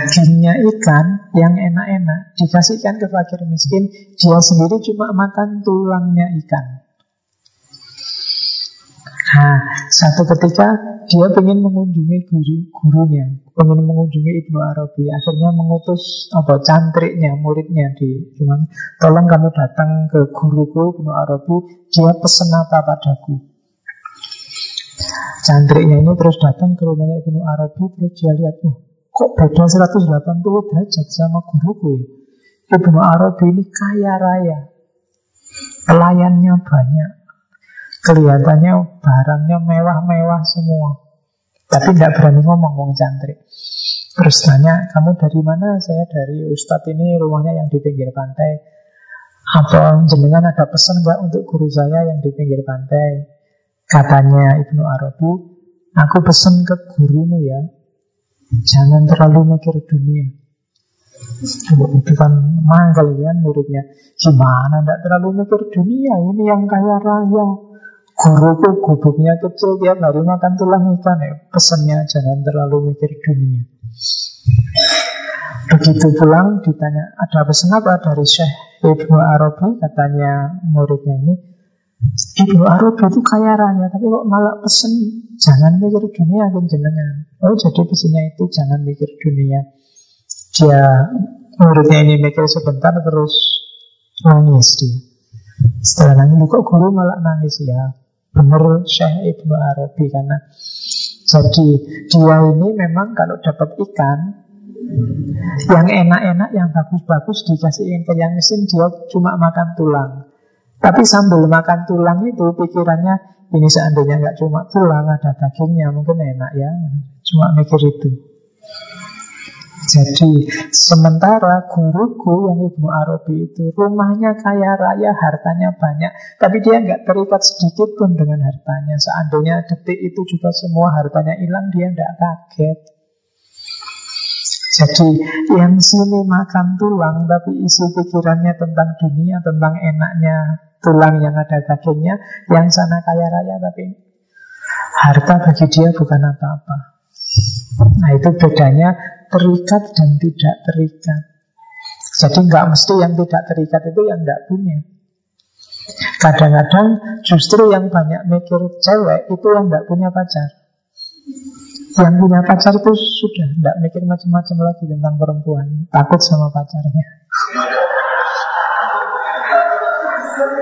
dagingnya ikan yang enak-enak dikasihkan ke fakir miskin dia sendiri cuma makan tulangnya ikan Nah, satu ketika dia ingin mengunjungi guru gurunya, ingin mengunjungi Ibnu Arabi, akhirnya mengutus apa cantriknya, muridnya di cuman tolong kamu datang ke guruku Ibnu Arabi, dia pesan apa padaku. Cantriknya ini terus datang ke rumahnya Ibnu Arabi Terus dia lihat, oh, kok beda 180 derajat sama guruku ya? Ibnu Arabi ini kaya raya Pelayannya banyak Kelihatannya barangnya mewah-mewah semua Tapi tidak berani ngomong ngomong cantrik Terus tanya, kamu dari mana? Saya dari Ustadz ini rumahnya yang di pinggir pantai Apa jenengan ada pesan nggak untuk guru saya yang di pinggir pantai? Katanya Ibnu Arabi, aku pesan ke gurumu ya, jangan terlalu mikir dunia. Itu kan mangkal ya muridnya. Gimana tidak terlalu mikir dunia, ini yang kaya raya. Guruku gubuknya kecil tiap hari makan tulang ikan ya. Pesannya jangan terlalu mikir dunia. Begitu pulang ditanya ada pesan apa dari Syekh Ibnu Arabi katanya muridnya ini Ibnu Arabi itu kaya raya Tapi kok malah pesen Jangan mikir dunia kan jenengan. Oh jadi pesennya itu jangan mikir dunia. Dia Muridnya ini mikir sebentar Terus nangis dia. Setelah nangis kok guru malah nangis ya? Benar Syekh Ibnu Arabi Karena jadi dia ini memang kalau dapat ikan yang enak-enak, yang bagus-bagus dikasihin ke yang mesin dia cuma makan tulang. Tapi sambil makan tulang itu pikirannya ini seandainya nggak cuma tulang ada dagingnya mungkin enak ya. Cuma mikir itu. Jadi sementara guruku yang Ibnu Arabi itu rumahnya kaya raya, hartanya banyak, tapi dia nggak terikat sedikit pun dengan hartanya. Seandainya detik itu juga semua hartanya hilang, dia nggak kaget. Jadi yang sini makan tulang tapi isi pikirannya tentang dunia, tentang enaknya tulang yang ada dagingnya, yang sana kaya raya tapi harta bagi dia bukan apa-apa. Nah itu bedanya terikat dan tidak terikat. Jadi nggak mesti yang tidak terikat itu yang tidak punya. Kadang-kadang justru yang banyak mikir cewek itu yang nggak punya pacar. Yang punya pacar itu sudah tidak mikir macam-macam lagi tentang perempuan, takut sama pacarnya.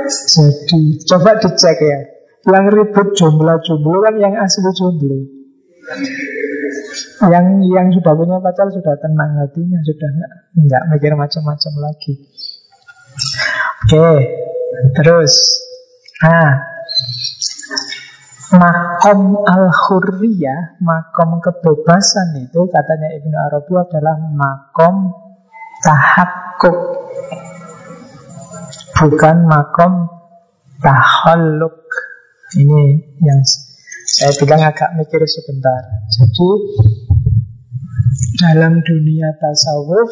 Jadi coba dicek ya. Yang ribut jomblo-jomblo kan yang asli jomblo. Yang yang sudah punya pacar sudah tenang hatinya, sudah nggak mikir macam-macam lagi. Oke, terus, ah, Makom al-hurriyah, makom kebebasan itu katanya Ibnu Arabi adalah makom tahakkuk. Bukan makom tahalluk. Ini yang saya bilang agak mikir sebentar. Jadi dalam dunia tasawuf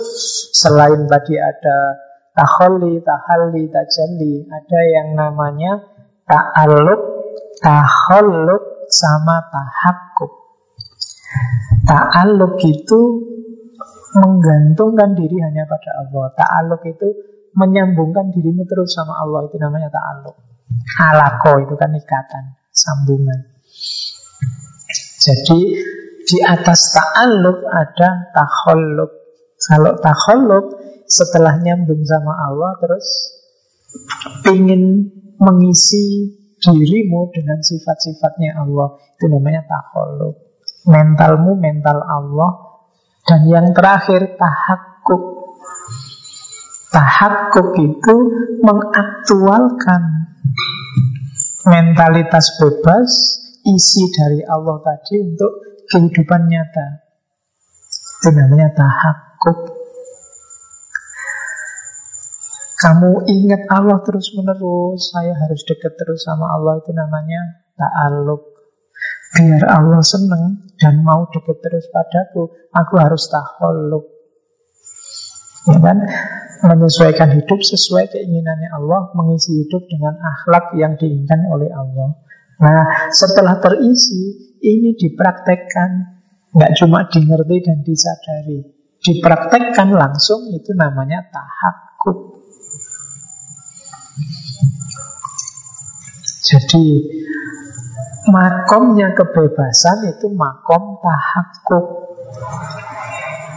selain tadi ada tahalli, tahalli, tajalli, ada yang namanya ta'aluk Tahaluk sama tahakuk. Ta'aluk itu menggantungkan diri hanya pada Allah. Ta'aluk itu menyambungkan dirimu terus sama Allah. Itu namanya ta'aluk Alako itu kan ikatan, sambungan. Jadi di atas ta'aluk ada taholuk Kalau taholuk setelah nyambung sama Allah Terus ingin mengisi dirimu dengan sifat-sifatnya Allah. Itu namanya takholuk. Mentalmu mental Allah. Dan yang terakhir tahakkuk. Tahakkuk itu mengaktualkan mentalitas bebas, isi dari Allah tadi untuk kehidupan nyata. Itu namanya tahakkuk. Kamu ingat Allah terus menerus Saya harus dekat terus sama Allah. Itu namanya ta'aluk Biar Allah senang Dan mau dekat terus padaku Aku harus taholuk Ya kan? Menyesuaikan hidup sesuai keinginannya Allah Mengisi hidup dengan akhlak yang diinginkan oleh Allah. Nah setelah terisi Ini dipraktekkan. Nggak cuma dimengerti dan disadari. Dipraktekkan langsung Itu namanya tahakuk Jadi makomnya kebebasan itu makom tahakuk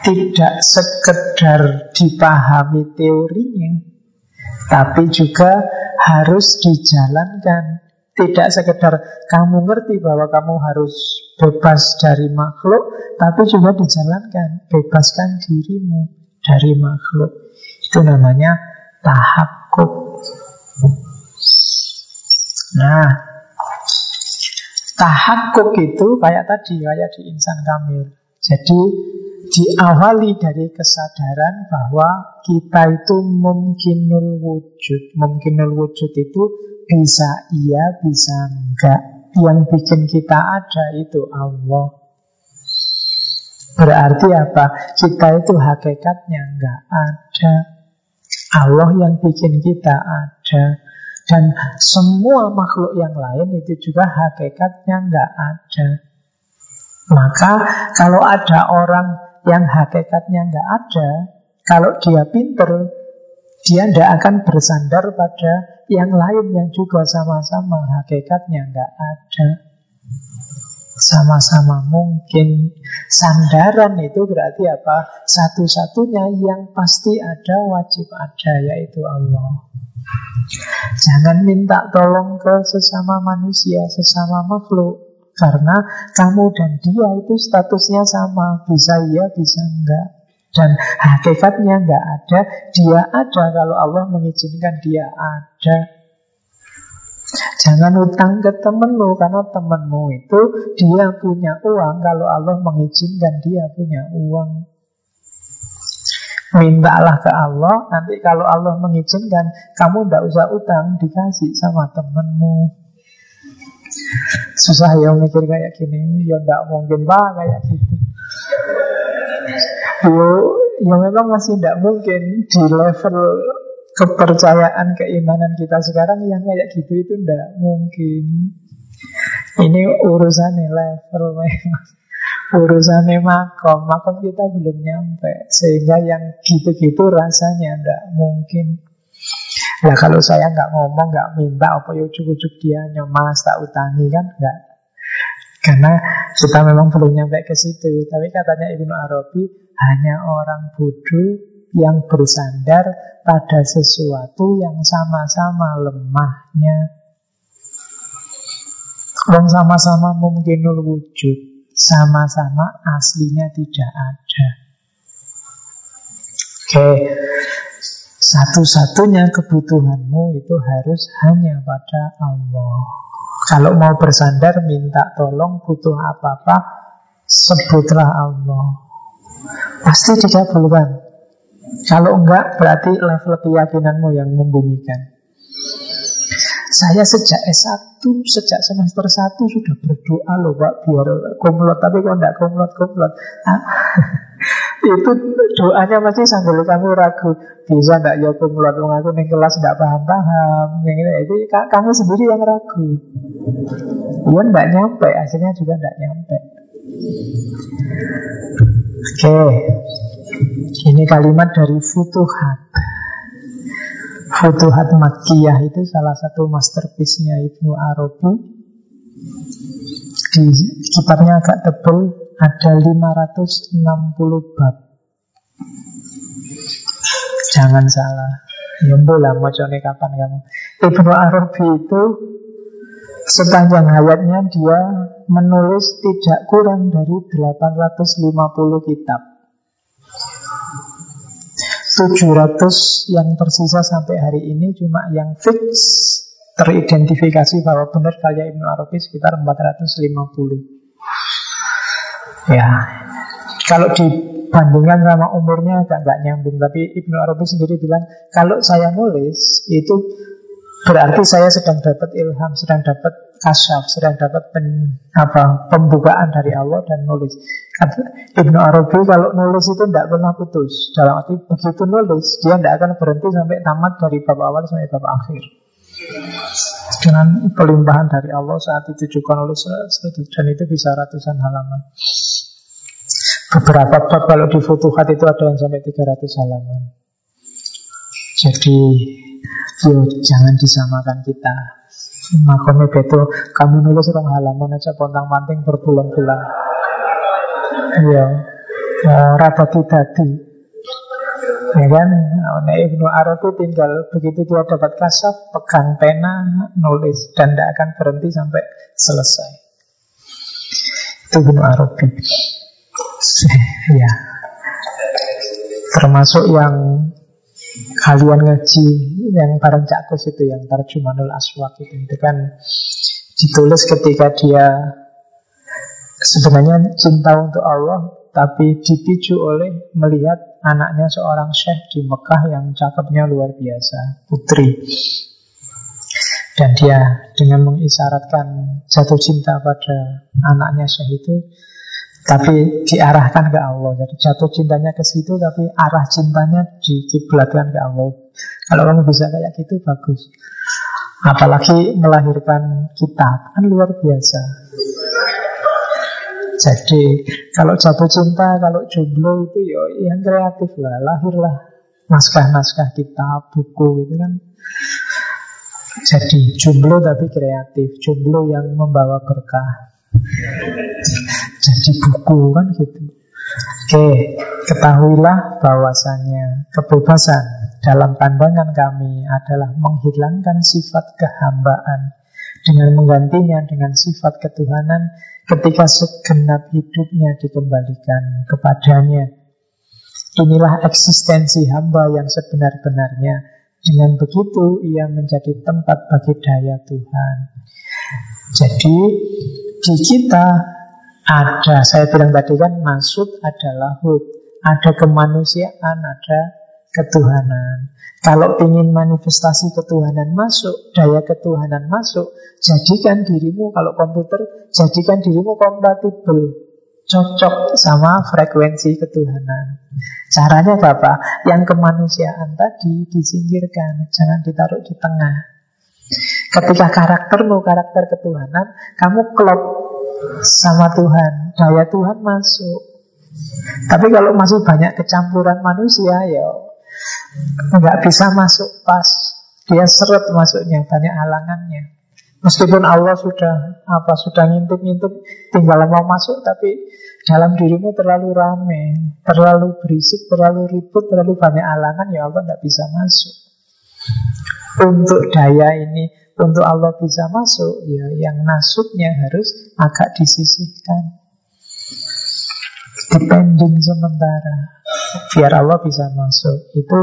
Tidak sekedar dipahami teorinya Tapi juga harus dijalankan. Tidak sekedar kamu ngerti bahwa kamu harus bebas dari makhluk Tapi juga dijalankan. Bebaskan dirimu dari makhluk. Itu namanya tahakuk Nah, tahakuk itu kayak tadi, kayak di insan kamil. Jadi diawali dari kesadaran bahwa kita itu mungkinul wujud. Mungkinul wujud itu bisa iya, bisa enggak. Yang bikin kita ada itu Allah. Berarti apa? Kita itu hakikatnya enggak ada. Allah yang bikin kita ada. Dan semua makhluk yang lain itu juga hakikatnya nggak ada. Maka kalau ada orang yang hakikatnya nggak ada, kalau dia pinter, dia tidak akan bersandar pada yang lain yang juga sama-sama hakikatnya nggak ada. Sama-sama mungkin sandaran itu berarti apa? Satu-satunya yang pasti ada, wajib ada, yaitu Allah. Jangan minta tolong ke sesama manusia, sesama makhluk. Karena kamu dan dia itu statusnya sama. Bisa iya, bisa enggak. Dan hakikatnya enggak ada. Dia ada kalau Allah mengizinkan dia ada. Jangan utang ke temenmu Karena temenmu itu dia punya uang Kalau Allah mengizinkan dia punya uang Mintalah ke Allah, nanti kalau Allah mengizinkan, kamu tidak usah utang, dikasih sama temenmu. Susah ya mikir kayak gini, ya tidak mungkin pak kayak gitu. Yo, ya memang masih tidak mungkin di level kepercayaan keimanan kita sekarang yang kayak gitu itu tidak mungkin. Ini urusannya level memang. Urusannya makom, makom kita belum nyampe Sehingga yang gitu-gitu rasanya tidak mungkin Nah kalau saya nggak ngomong, nggak minta apa ya ujuk-ujuk dia nyemas tak utangi kan nggak karena kita memang belum nyampe ke situ. Tapi katanya Ibnu Arabi hanya orang bodoh yang bersandar pada sesuatu yang sama-sama lemahnya. Orang sama-sama mungkin wujud, sama-sama aslinya tidak ada. Oke, satu-satunya kebutuhanmu itu harus hanya pada Allah. Kalau mau bersandar minta tolong butuh apa-apa sebutlah Allah. Pasti dikabulkan. Kalau enggak berarti level keyakinanmu yang membunyikan. Saya sejak S1, sejak semester 1 sudah berdoa loh Pak biar kumlot, tapi kok enggak kumlot-kumlot. Ah, itu doanya masih sambil kamu ragu. Bisa enggak ya kumlot? Aku nih kelas enggak paham-paham. Itu kamu sendiri yang ragu. Ya enggak nyampe. Akhirnya juga enggak nyampe. Oke ini kalimat dari Futuhat Futuhat Makkiyah itu salah satu masterpiece-nya Ibnu Arabi di kitabnya agak tebal ada 560 bab. Jangan salah. Ya lah mau kapan kamu. Ibnu Arabi itu sepanjang hayatnya dia menulis tidak kurang dari 850 kitab. 700 yang tersisa sampai hari ini cuma yang fix teridentifikasi bahwa benar karya Ibnu Arabi sekitar 450. Ya, kalau dibandingkan sama umurnya agak nggak nyambung. Tapi Ibnu Arabi sendiri bilang, kalau saya nulis itu berarti saya sedang dapat ilham, sedang dapat kasyaf, sedang dapat pen, apa, pembukaan dari Allah dan nulis. Ibnu Arabi kalau nulis itu tidak pernah putus. Dalam arti begitu nulis, dia tidak akan berhenti sampai tamat dari bab awal sampai bab akhir. Dengan pelimpahan dari Allah saat itu juga nulis dan itu bisa ratusan halaman. Beberapa bab kalau di Futuhat itu ada yang sampai 300 halaman. Jadi, yo jangan disamakan kita. Makomnya betul, kamu nulis orang halaman aja pontang-panting berbulan-bulan. Iya, oh, rata tadi. Ya kan, nah, Ibnu Arabi tinggal begitu dia dapat kasaf, pegang pena, nulis dan tidak akan berhenti sampai selesai. Itu Ibnu Arabi ya termasuk yang kalian ngaji yang bareng cakus itu yang tarjumanul aswak itu. Itu kan ditulis ketika dia sebenarnya cinta untuk Allah tapi dipicu oleh melihat anaknya seorang syekh di Mekah yang cakepnya luar biasa putri. Dan dia dengan mengisyaratkan jatuh cinta pada anaknya syekh itu tapi diarahkan ke Allah. Jadi jatuh cintanya ke situ, tapi arah cintanya dikiblatkan ke Allah. Kalau kamu bisa kayak gitu, bagus. Apalagi melahirkan kitab, kan luar biasa. Jadi kalau jatuh cinta, kalau jomblo itu ya yang kreatif lah, lahirlah naskah-naskah kitab, buku itu kan. Jadi jomblo tapi kreatif, jomblo yang membawa berkah jadi buku kan gitu. Oke, ketahuilah bahwasanya kebebasan dalam pandangan kami adalah menghilangkan sifat kehambaan dengan menggantinya dengan sifat ketuhanan ketika segenap hidupnya dikembalikan kepadanya. Inilah eksistensi hamba yang sebenar-benarnya. Dengan begitu ia menjadi tempat bagi daya Tuhan. Jadi di kita ada, saya bilang tadi kan maksud adalah hud. Ada kemanusiaan, ada ketuhanan. Kalau ingin manifestasi ketuhanan masuk, daya ketuhanan masuk, jadikan dirimu, kalau komputer, jadikan dirimu kompatibel cocok sama frekuensi ketuhanan. Caranya apa? Yang kemanusiaan tadi disingkirkan, jangan ditaruh di tengah. Ketika karaktermu karakter ketuhanan, kamu klop sama Tuhan, daya Tuhan masuk. Tapi kalau masih banyak kecampuran manusia, ya nggak bisa masuk pas. Dia seret masuknya, banyak halangannya. Meskipun Allah sudah apa sudah ngintip-ngintip, tinggal mau masuk, tapi dalam dirimu terlalu rame, terlalu berisik, terlalu ribut, terlalu banyak halangan, ya Allah tidak bisa masuk. Untuk daya ini, untuk Allah bisa masuk, ya yang nasutnya harus agak disisihkan. Depending sementara, biar Allah bisa masuk. Itu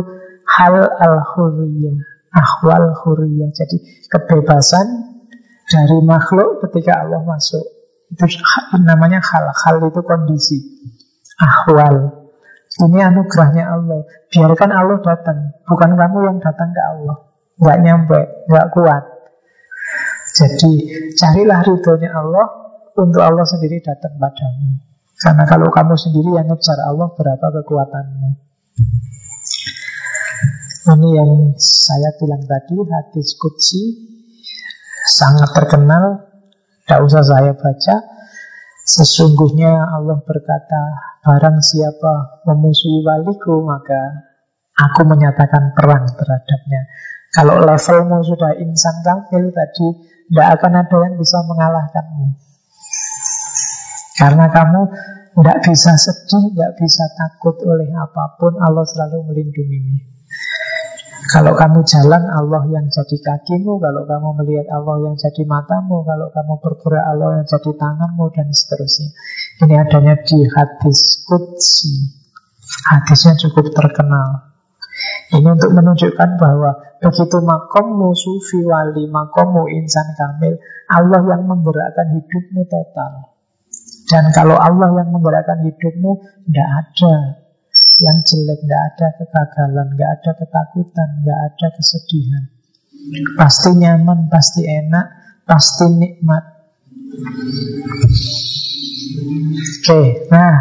hal al-huriyah, ahwal huriyah. Jadi kebebasan dari makhluk ketika Allah masuk. Itu namanya hal. Hal itu kondisi. Ahwal. Ini anugerahnya Allah. Biarkan Allah datang. Bukan kamu yang datang ke Allah. Nggak nyampe, nggak kuat. Jadi carilah ridhonya Allah untuk Allah sendiri datang padamu. Karena kalau kamu sendiri yang ngejar Allah berapa kekuatanmu. Ini yang saya bilang tadi hadis kutsi sangat terkenal tidak usah saya baca. Sesungguhnya Allah berkata, barang siapa memusuhi waliku, maka aku menyatakan perang terhadapnya. Kalau levelmu sudah insan kamil tadi, tidak akan ada yang bisa mengalahkanmu. Karena kamu tidak bisa sedih, tidak bisa takut oleh apa pun, Allah selalu melindungimu. Kalau kamu jalan, Allah yang jadi kakimu. Kalau kamu melihat Allah yang jadi matamu. Kalau kamu bergerak, Allah yang jadi tanganmu. Dan seterusnya. Ini adanya di hadis Qudsi. Hadisnya cukup terkenal. Ini untuk menunjukkan bahwa begitu makommu sufi wali, makommu insan kamil, Allah yang menggerakkan hidupmu total. Dan kalau Allah yang menggerakkan hidupmu, tidak ada yang jelek, nggak ada kegagalan, nggak ada ketakutan, nggak ada kesedihan. Pasti nyaman, pasti enak, pasti nikmat. Oke, nah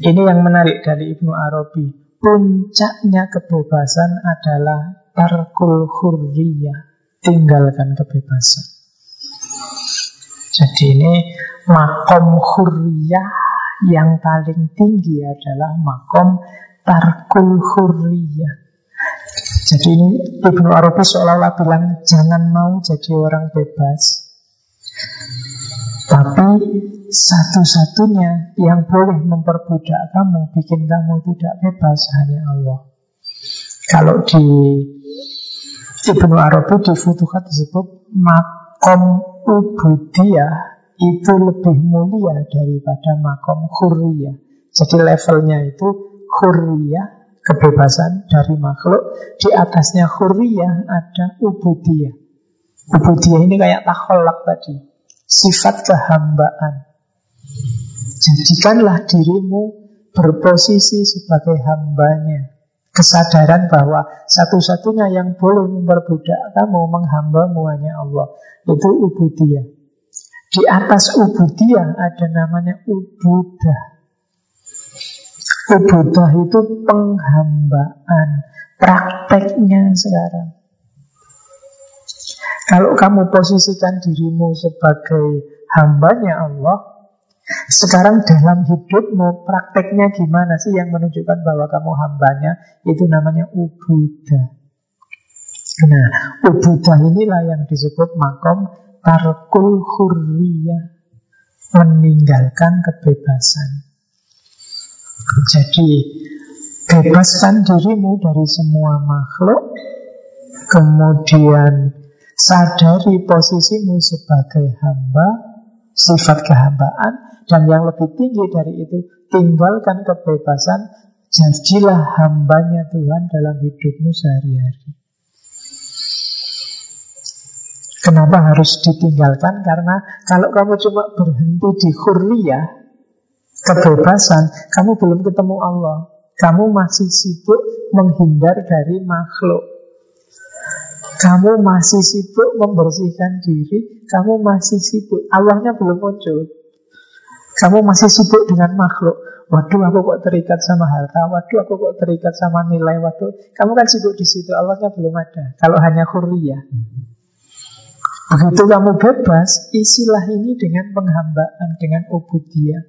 ini yang menarik dari Ibnu Arabi. Puncaknya kebebasan adalah tarkul hurriyah, tinggalkan kebebasan. Jadi ini makom hurriyah yang paling tinggi adalah makom tarkul hurriyah. Jadi ini Ibnu Arabi seolah-olah bilang jangan mau jadi orang bebas. Tapi satu-satunya yang boleh memperbudak kamu, bikin kamu tidak bebas hanya Allah. Kalau di Ibnu Arabi di Futuhat disebut makom ubudiyah itu lebih mulia daripada makom hurriyah. Jadi levelnya itu hurriyah, kebebasan dari makhluk. Di atasnya hurriyah ada ubudiyah. Ubudiyah ini kayak takholak tadi. Sifat kehambaan. Jadikanlah dirimu berposisi sebagai hambanya. Kesadaran bahwa satu-satunya yang boleh memperbudak kamu, menghambamu hanya Allah. Itu ubudiyah. Di atas ubudiyah ada namanya ubudah. Ubudah itu penghambaan. Prakteknya sekarang. Kalau kamu posisikan dirimu sebagai hambanya Allah, sekarang dalam hidupmu prakteknya gimana sih yang menunjukkan bahwa kamu hambanya? Itu namanya ubudah. Nah, ubudah inilah yang disebut makom tarkul hurriyah meninggalkan kebebasan. Jadi bebaskan dirimu dari semua makhluk, kemudian sadari posisimu sebagai hamba, sifat kehambaan, dan yang lebih tinggi dari itu, tinggalkan kebebasan, jadilah hambanya Tuhan dalam hidupmu sehari-hari. Kenapa harus ditinggalkan? Karena kalau kamu cuma berhenti di hurriyah, kebebasan, kamu belum ketemu Allah. Kamu masih sibuk menghindar dari makhluk. Kamu masih sibuk membersihkan diri, kamu masih sibuk. Allahnya belum muncul. Kamu masih sibuk dengan makhluk. Waduh, aku kok terikat sama harta. Waduh, aku kok terikat sama nilai. Waduh, kamu kan sibuk di situ. Allahnya belum ada. Kalau hanya hurriyah. Begitu kamu bebas, isilah ini dengan penghambaan, dengan ubudiyah.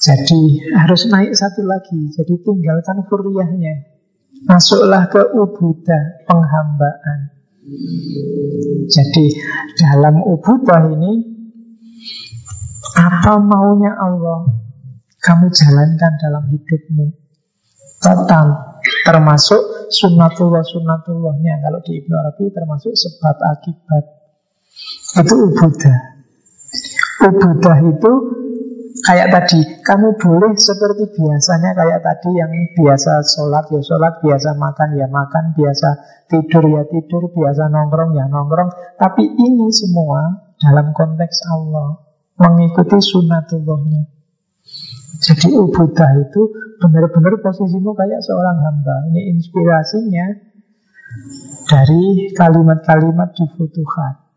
Jadi harus naik satu lagi. Jadi tinggalkan hurriyahnya. Masuklah ke ubudah, penghambaan. Jadi dalam ubudah ini apa maunya Allah? Kamu jalankan dalam hidupmu. Total termasuk sunnatullah sunnatullahnya kalau di Ibnu Arabi termasuk sebab akibat. Itu ubudah ubudah itu kayak tadi kamu boleh seperti biasanya kayak tadi yang biasa sholat ya sholat biasa makan ya makan biasa tidur ya tidur biasa nongkrong ya nongkrong tapi ini semua dalam konteks Allah mengikuti sunnatullahnya. Jadi ubudah itu benar-benar posisimu kayak seorang hamba. Ini inspirasinya dari kalimat-kalimat di Futuhat.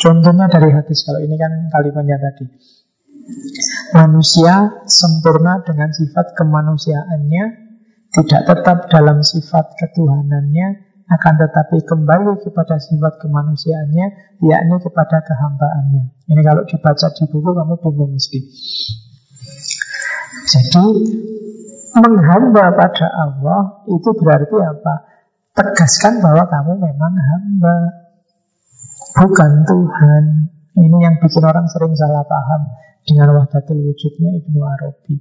Contohnya dari hadis, kalau ini kan kalimatnya tadi. Manusia sempurna dengan sifat kemanusiaannya, tidak tetap dalam sifat ketuhanannya, akan tetapi kembali kepada sifat kemanusiaannya, yakni kepada kehambaannya. Ini kalau dibaca di buku kamu bingung mesti. Jadi menghamba pada Allah itu berarti apa? Tegaskan bahwa kamu memang hamba, bukan Tuhan. Ini yang bikin orang sering salah paham dengan wahdatul wujudnya Ibnu Arabi.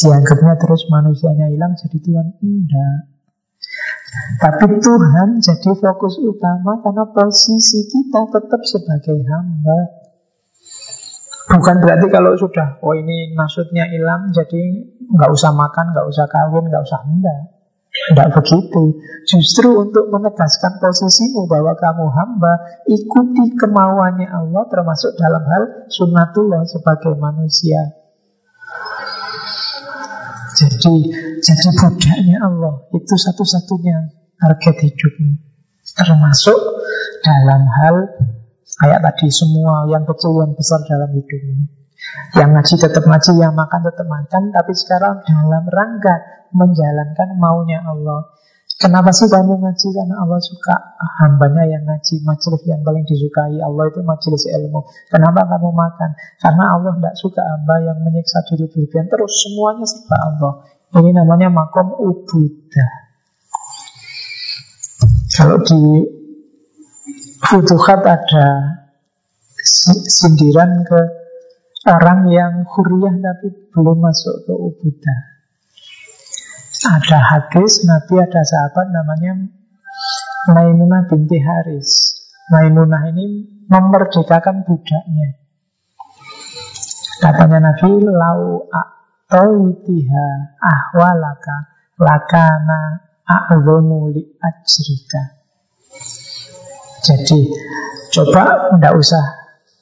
Dianggapnya terus manusianya hilang jadi Tuhan. Enggak. Tapi Tuhan jadi fokus utama karena posisi kita tetap sebagai hamba. Bukan berarti kalau sudah, oh ini nasutnya hilang, jadi nggak usah makan, nggak usah kawin, nggak usah enggak. Tidak begitu. Justru untuk menegaskan posisimu bahwa kamu hamba, ikuti kemauannya Allah termasuk dalam hal sunnatullah sebagai manusia. Jadi jadi budaknya Allah itu satu-satunya target hidupmu. Termasuk dalam hal kayak tadi semua yang kecil yang besar dalam hidupmu. Yang ngaji tetap ngaji, yang makan tetap makan, tapi sekarang dalam rangka menjalankan maunya Allah. Kenapa sih kamu ngaji? Karena Allah suka hambanya yang ngaji Majelis yang paling disukai Allah itu majelis ilmu Kenapa kamu makan? Karena Allah tidak suka hamba yang menyiksa diri berlebihan Terus semuanya sebab Allah Ini namanya makom ubudah Kalau di Futuhat ada sindiran ke orang yang huriyah tapi belum masuk ke ubudah ada hadis Nabi ada sahabat namanya Maimunah binti Haris. Maimunah ini memerdekakan budaknya. Katanya Nabi, lau a'toitiha ahwalaka lakana a'zomu li ajrika. Jadi, coba tidak usah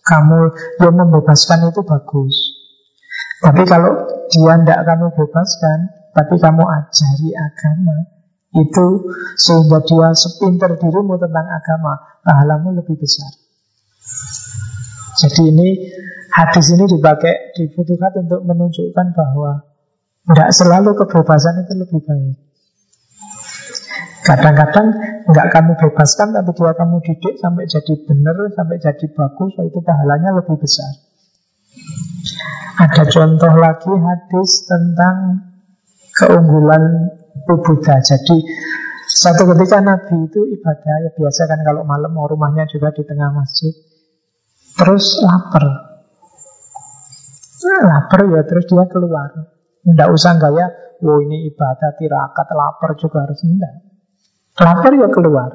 kamu yang membebaskan itu bagus. Tapi kalau dia tidak kamu bebaskan, tapi kamu ajari agama itu sehingga dia sepinter dirimu tentang agama pahalamu lebih besar jadi ini hadis ini dipakai dibutuhkan untuk menunjukkan bahwa tidak selalu kebebasan itu lebih baik Kadang-kadang nggak kamu bebaskan tapi dia kamu didik sampai jadi benar, sampai jadi bagus, itu pahalanya lebih besar. Ada contoh lagi hadis tentang keunggulan Buddha. Jadi satu ketika Nabi itu ibadah ya biasa kan kalau malam mau rumahnya juga di tengah masjid. Terus lapar. Nah, lapar ya terus dia keluar. Tidak usah gaya, oh ini ibadah tirakat lapar juga harus enggak. Lapar ya keluar.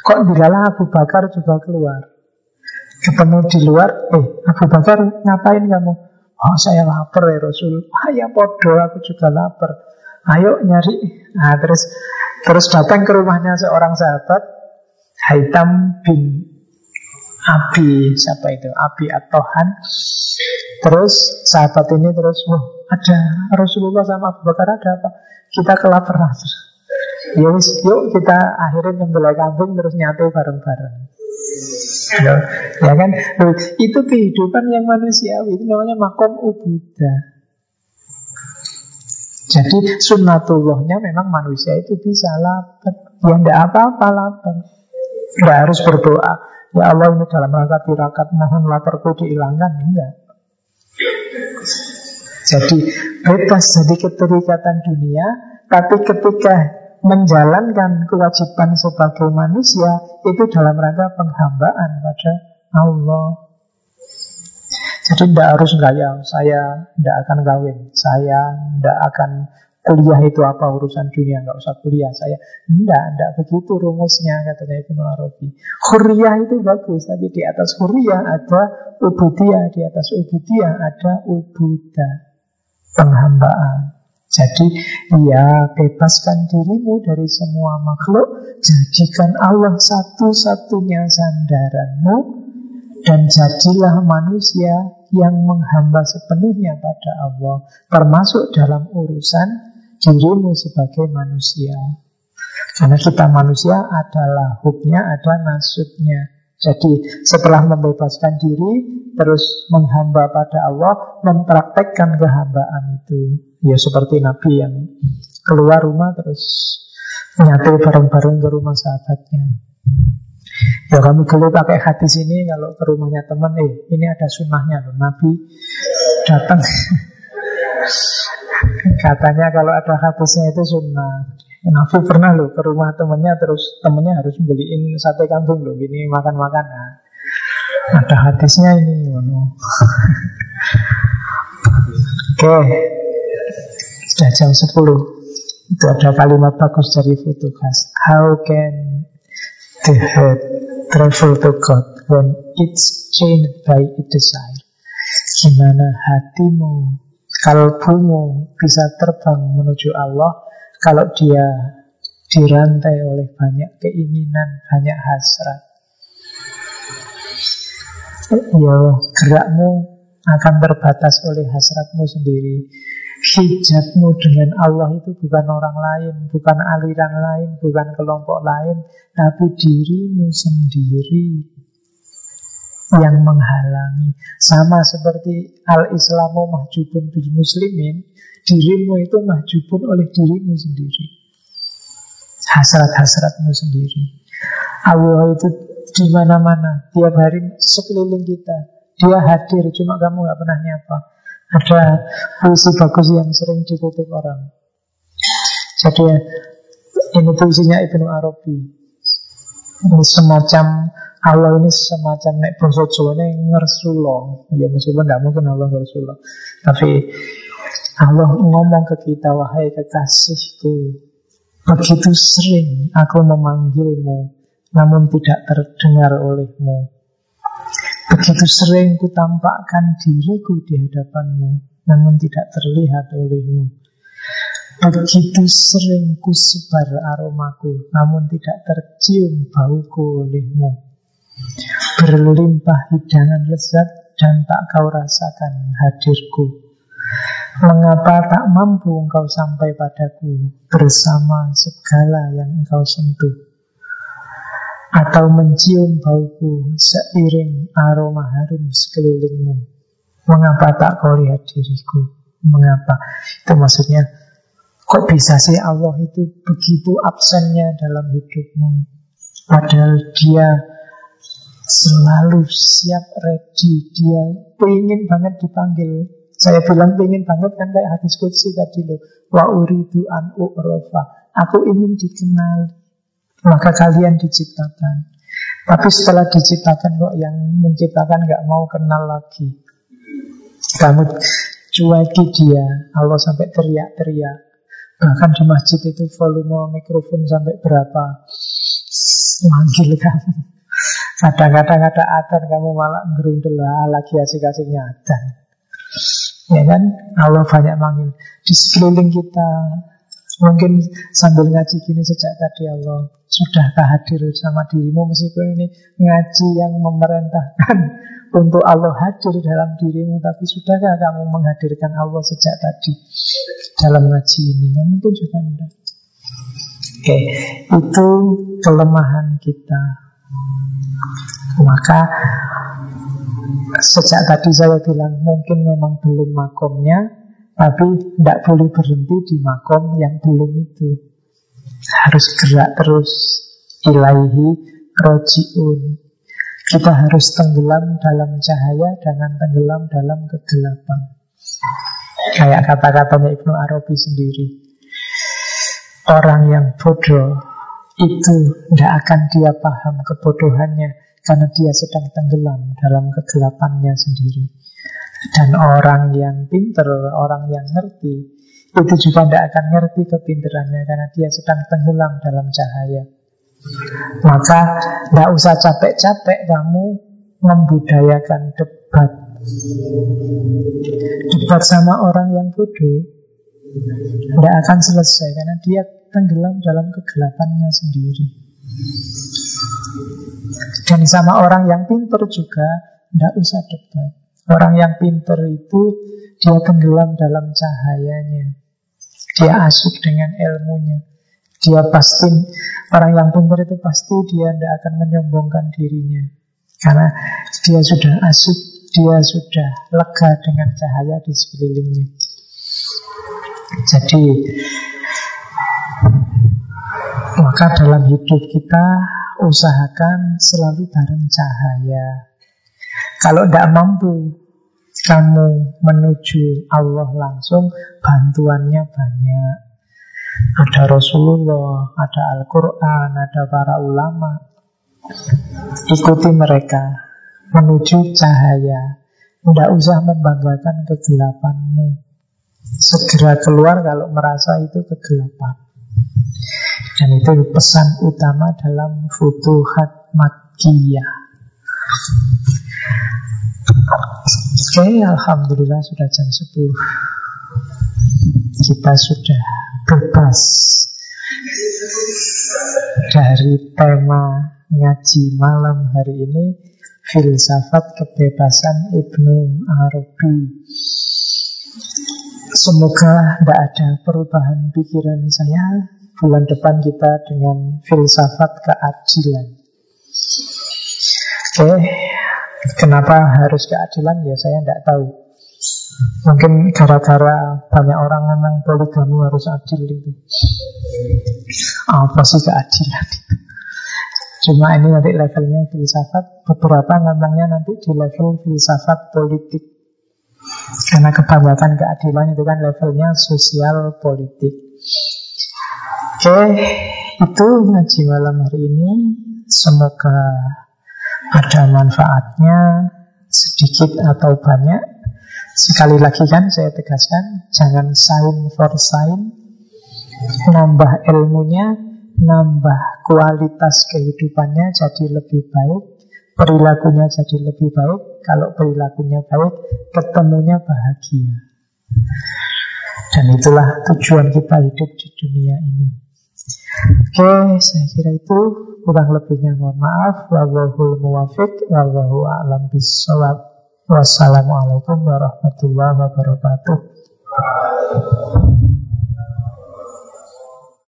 Kok dilalah Abu Bakar juga keluar. Ketemu di luar, eh Abu Bakar ngapain kamu? Oh saya lapar ya Rasul. Ah ya podo aku juga lapar. Ayo nyari. Nah terus terus datang ke rumahnya seorang sahabat Haitam bin Abi siapa itu Abi Atohan. Terus sahabat ini terus wah ada Rasulullah sama Abu Bakar ada apa? Kita kelaparan. Yuk, yuk kita akhirin yang kambing terus nyatu bareng-bareng. Ya, ya kan? Itu kehidupan yang manusiawi. Itu namanya makom ubudah. Jadi sunnatullahnya memang manusia itu bisa lapar. Ya tidak apa-apa lapar. Tidak harus berdoa. Ya Allah ini dalam rangka tirakat mohon laparku dihilangkan. Enggak. Jadi bebas jadi keterikatan dunia. Tapi ketika menjalankan kewajiban sebagai manusia itu dalam rangka penghambaan pada Allah. Jadi tidak harus gaya, saya tidak akan kawin, saya tidak akan kuliah itu apa urusan dunia, nggak usah kuliah saya. Tidak, tidak begitu rumusnya katanya Ibnu Arabi. Huriyah itu bagus, tapi di atas huriyah ada ubudiyah, di atas ubudiyah ada ubudah, penghambaan. Jadi ya bebaskan dirimu dari semua makhluk Jadikan Allah satu-satunya sandaranmu Dan jadilah manusia yang menghamba sepenuhnya pada Allah, termasuk dalam urusan dirimu sebagai manusia. Karena kita manusia adalah hubnya, ada nasutnya. Jadi setelah membebaskan diri, terus menghamba pada Allah, mempraktekkan kehambaan itu. Ya seperti Nabi yang keluar rumah terus nyatu bareng-bareng ke rumah sahabatnya. Ya kamu dulu pakai hadis ini kalau ke rumahnya teman, eh ini ada sunnahnya loh. Nabi datang. Katanya kalau ada hadisnya itu sunnah. Nabi pernah loh ke rumah temennya terus temennya harus beliin sate kambing loh. Gini makan-makan. Nah, ada hadisnya ini. Oke. Okay. Sudah jam 10 Itu ada kalimat bagus dari Futukas How can the head travel to God when it's chained by its desire. Gimana hatimu, kalbumu bisa terbang menuju Allah kalau dia dirantai oleh banyak keinginan, banyak hasrat. Ya, gerakmu akan terbatas oleh hasratmu sendiri. Hijabmu dengan Allah itu bukan orang lain, bukan aliran lain, bukan kelompok lain, tapi dirimu sendiri yang menghalangi. Sama seperti al-Islamu mahjubun bil muslimin, dirimu itu mahjubun oleh dirimu sendiri. Hasrat-hasratmu sendiri. Allah itu di mana-mana, tiap hari sekeliling kita. Dia hadir, cuma kamu gak pernah nyapa. Ada puisi bagus yang sering dikutip orang. Jadi ini puisinya Ibnu Arabi. Ini semacam Allah ini semacam nek bangsa Jawa ini ngersulo. Ya meskipun tidak mungkin Allah ngersulo. Tapi Allah ngomong ke kita, wahai kekasihku, begitu sering aku memanggilmu, namun tidak terdengar olehmu. Begitu sering ku tampakkan diriku di hadapanmu, namun tidak terlihat olehmu. Begitu sering ku sebar aromaku, namun tidak tercium bauku olehmu. Berlimpah hidangan lezat dan tak kau rasakan hadirku. Mengapa tak mampu engkau sampai padaku bersama segala yang engkau sentuh? Atau mencium bauku seiring aroma harum sekelilingmu. Mengapa tak kau lihat diriku? Mengapa? Itu maksudnya, kok bisa sih Allah itu begitu absennya dalam hidupmu? Padahal dia selalu siap ready, dia pengen banget dipanggil. Saya bilang pengen banget kan kayak hadis kudsi tadi loh. Wa uridu an u'rofa. Aku ingin dikenal maka kalian diciptakan. Tapi setelah diciptakan kok yang menciptakan nggak mau kenal lagi. Kamu cueki dia, Allah sampai teriak-teriak. Bahkan di masjid itu volume mikrofon sampai berapa? Manggil kamu. Kadang-kadang ada adzan kamu malah gerundel lagi asik-asiknya adzan. Ya kan? Allah banyak manggil. Di sekeliling kita Mungkin sambil ngaji gini sejak tadi Allah Sudahkah hadir sama dirimu Meskipun ini ngaji yang memerintahkan Untuk Allah hadir dalam dirimu Tapi sudahkah kamu menghadirkan Allah sejak tadi Dalam ngaji ini? Ya, Mungkin juga enggak. Oke, itu kelemahan kita. Maka sejak tadi saya bilang mungkin memang belum makomnya, tapi tidak boleh berhenti di makom yang belum itu. Harus gerak terus. Ilaihi rojiun. Kita harus tenggelam dalam cahaya, jangan tenggelam dalam kegelapan. Kayak kata-katanya Ibnu Arabi sendiri. Orang yang bodoh itu tidak akan dia paham kebodohannya karena dia sedang tenggelam dalam kegelapannya sendiri. Dan orang yang pinter, orang yang ngerti, itu juga tidak akan ngerti kepinterannya karena dia sedang tenggelam dalam cahaya. Maka tidak usah capek-capek kamu membudayakan debat. Debat sama orang yang bodoh tidak akan selesai karena dia tenggelam dalam kegelapannya sendiri. Dan sama orang yang pinter juga tidak usah debat. Orang yang pinter itu dia tenggelam dalam cahayanya. Dia asuk dengan ilmunya. Dia pasti Orang yang pintar itu pasti dia tidak akan menyombongkan dirinya. Karena dia sudah asik Dia sudah lega dengan cahaya di sekelilingnya. Jadi Maka dalam hidup kita Usahakan selalu bareng cahaya. Kalau tidak mampu Kamu menuju Allah langsung Bantuannya banyak ada Rasulullah, ada Al-Quran, ada para ulama. Ikuti mereka menuju cahaya. Tidak usah membanggakan kegelapanmu. Segera keluar kalau merasa itu kegelapan. Dan itu pesan utama dalam Futuhat Makkiyah. Oke, Alhamdulillah sudah jam 10 Kita sudah bebas dari tema ngaji malam hari ini filsafat kebebasan Ibnu Arabi. Semoga tidak ada perubahan pikiran saya bulan depan kita dengan filsafat keadilan. Oke, kenapa harus keadilan ya saya tidak tahu. Mungkin gara-gara banyak orang memang poligami harus adil itu. Apa sih keadilan itu? Cuma ini nanti levelnya filsafat Beberapa ngomongnya nanti di level filsafat politik Karena kebanyakan keadilan itu kan levelnya sosial politik Oke, itu ngaji malam hari ini Semoga ada manfaatnya Sedikit atau banyak Sekali lagi kan saya tegaskan, jangan sign for sign, nambah ilmunya, nambah kualitas kehidupannya jadi lebih baik, perilakunya jadi lebih baik. Kalau perilakunya baik, ketemunya bahagia. Dan itulah tujuan kita hidup di dunia ini. Oke, saya kira itu kurang lebihnya mohon maaf. Wallahul muwafiq, wallahu a'lam bisawab. Wassalamualaikum warahmatullahi wabarakatuh.